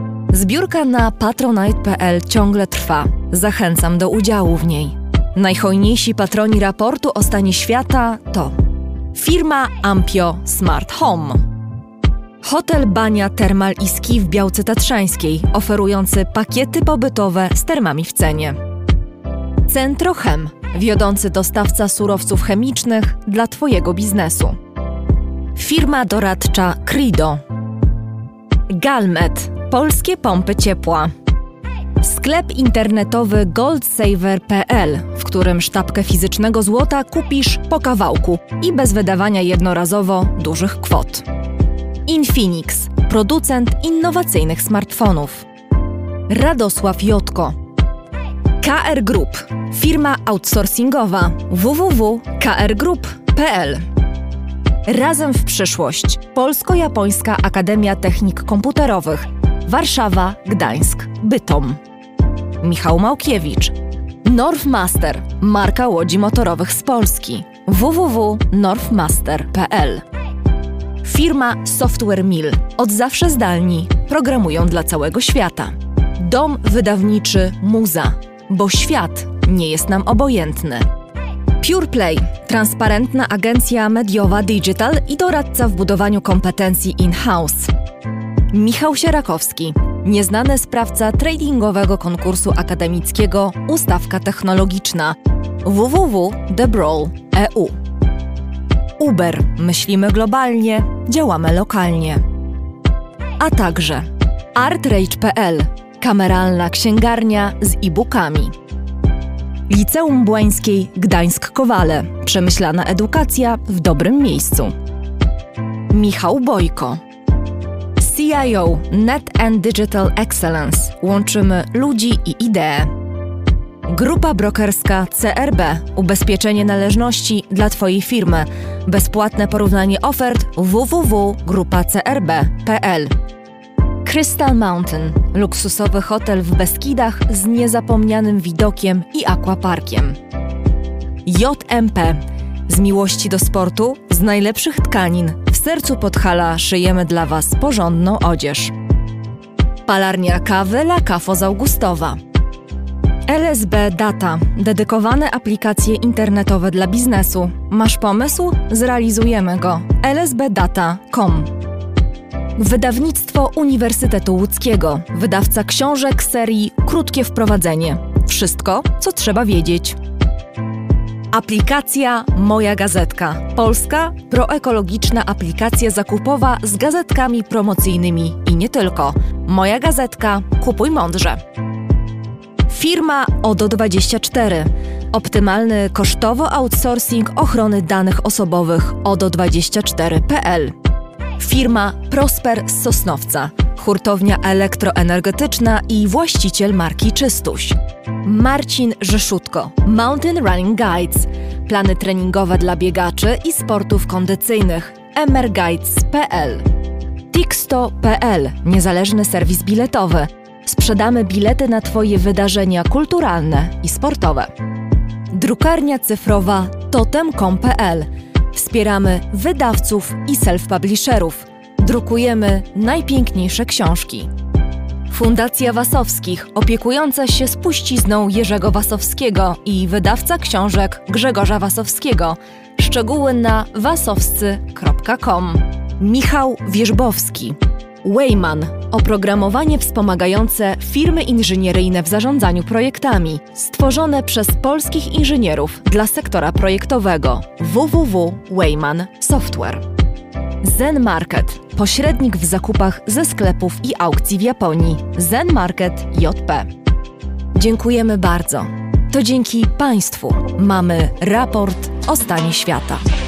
Zbiórka na patronite.pl ciągle trwa. Zachęcam do udziału w niej. Najhojniejsi patroni raportu o stanie świata to firma Ampio Smart Home, hotel Bania Termal i Ski w Białce Tatrzańskiej, oferujący pakiety pobytowe z termami w cenie. Centrochem, wiodący dostawca surowców chemicznych dla Twojego biznesu. Firma doradcza Crido. Galmet Polskie pompy ciepła. Sklep internetowy goldsaver.pl, w którym sztabkę fizycznego złota kupisz po kawałku i bez wydawania jednorazowo dużych kwot. Infinix, producent innowacyjnych smartfonów. Radosław Jotko. KR Group, firma outsourcingowa www.krgroup.pl. Razem w przyszłość. Polsko-Japońska Akademia Technik Komputerowych. Warszawa, Gdańsk, Bytom. Michał Małkiewicz. Northmaster, marka łodzi motorowych z Polski. www.northmaster.pl. Firma Software Mill. Od zawsze zdalni. Programują dla całego świata. Dom wydawniczy Muza. Bo świat nie jest nam obojętny. PurePlay, transparentna agencja mediowa digital i doradca w budowaniu kompetencji in-house. Michał Sierakowski, nieznany sprawca tradingowego konkursu akademickiego Ustawka Technologiczna www.thebrawl.eu. Uber, myślimy globalnie, działamy lokalnie. A także artrage.pl, kameralna księgarnia z e-bookami. Liceum Błańskiej Gdańsk-Kowale. Przemyślana edukacja w dobrym miejscu. Michał Bojko. CIO Net and Digital Excellence. Łączymy ludzi i idee. Grupa brokerska CRB. Ubezpieczenie należności dla Twojej firmy. Bezpłatne porównanie ofert www.grupacrb.pl. Crystal Mountain luksusowy hotel w Beskidach z niezapomnianym widokiem i aquaparkiem. JMP z miłości do sportu, z najlepszych tkanin, sercu Podhala szyjemy dla Was porządną odzież. Palarnia kawy La Cafo z Augustowa. LSB Data dedykowane aplikacje internetowe dla biznesu. Masz pomysł? Zrealizujemy go. lsbdata.com Wydawnictwo Uniwersytetu Łódzkiego, wydawca książek serii Krótkie Wprowadzenie. Wszystko, co trzeba wiedzieć. Aplikacja Moja Gazetka. Polska proekologiczna aplikacja zakupowa z gazetkami promocyjnymi i nie tylko. Moja Gazetka. Kupuj mądrze. Firma ODO24. Optymalny kosztowo outsourcing ochrony danych osobowych ODO24.pl. Firma Prosper z Sosnowca, hurtownia elektroenergetyczna i właściciel marki Czystuś. Marcin Rzeszutko, Mountain Running Guides, plany treningowe dla biegaczy i sportów kondycyjnych, emerguides.pl. Tixto.pl, niezależny serwis biletowy. Sprzedamy bilety na Twoje wydarzenia kulturalne i sportowe. Drukarnia cyfrowa totem.com.pl Wspieramy wydawców i self-publisherów. Drukujemy najpiękniejsze książki. Fundacja Wasowskich, opiekująca się spuścizną Jerzego Wasowskiego i wydawca książek Grzegorza Wasowskiego. Szczegóły na wasowscy.com. Michał Wierzbowski. Wayman oprogramowanie wspomagające firmy inżynieryjne w zarządzaniu projektami, stworzone przez polskich inżynierów dla sektora projektowego www.wayman Software. Zen Market pośrednik w zakupach ze sklepów i aukcji w Japonii Zen Market JP. Dziękujemy bardzo. To dzięki Państwu mamy raport o stanie świata.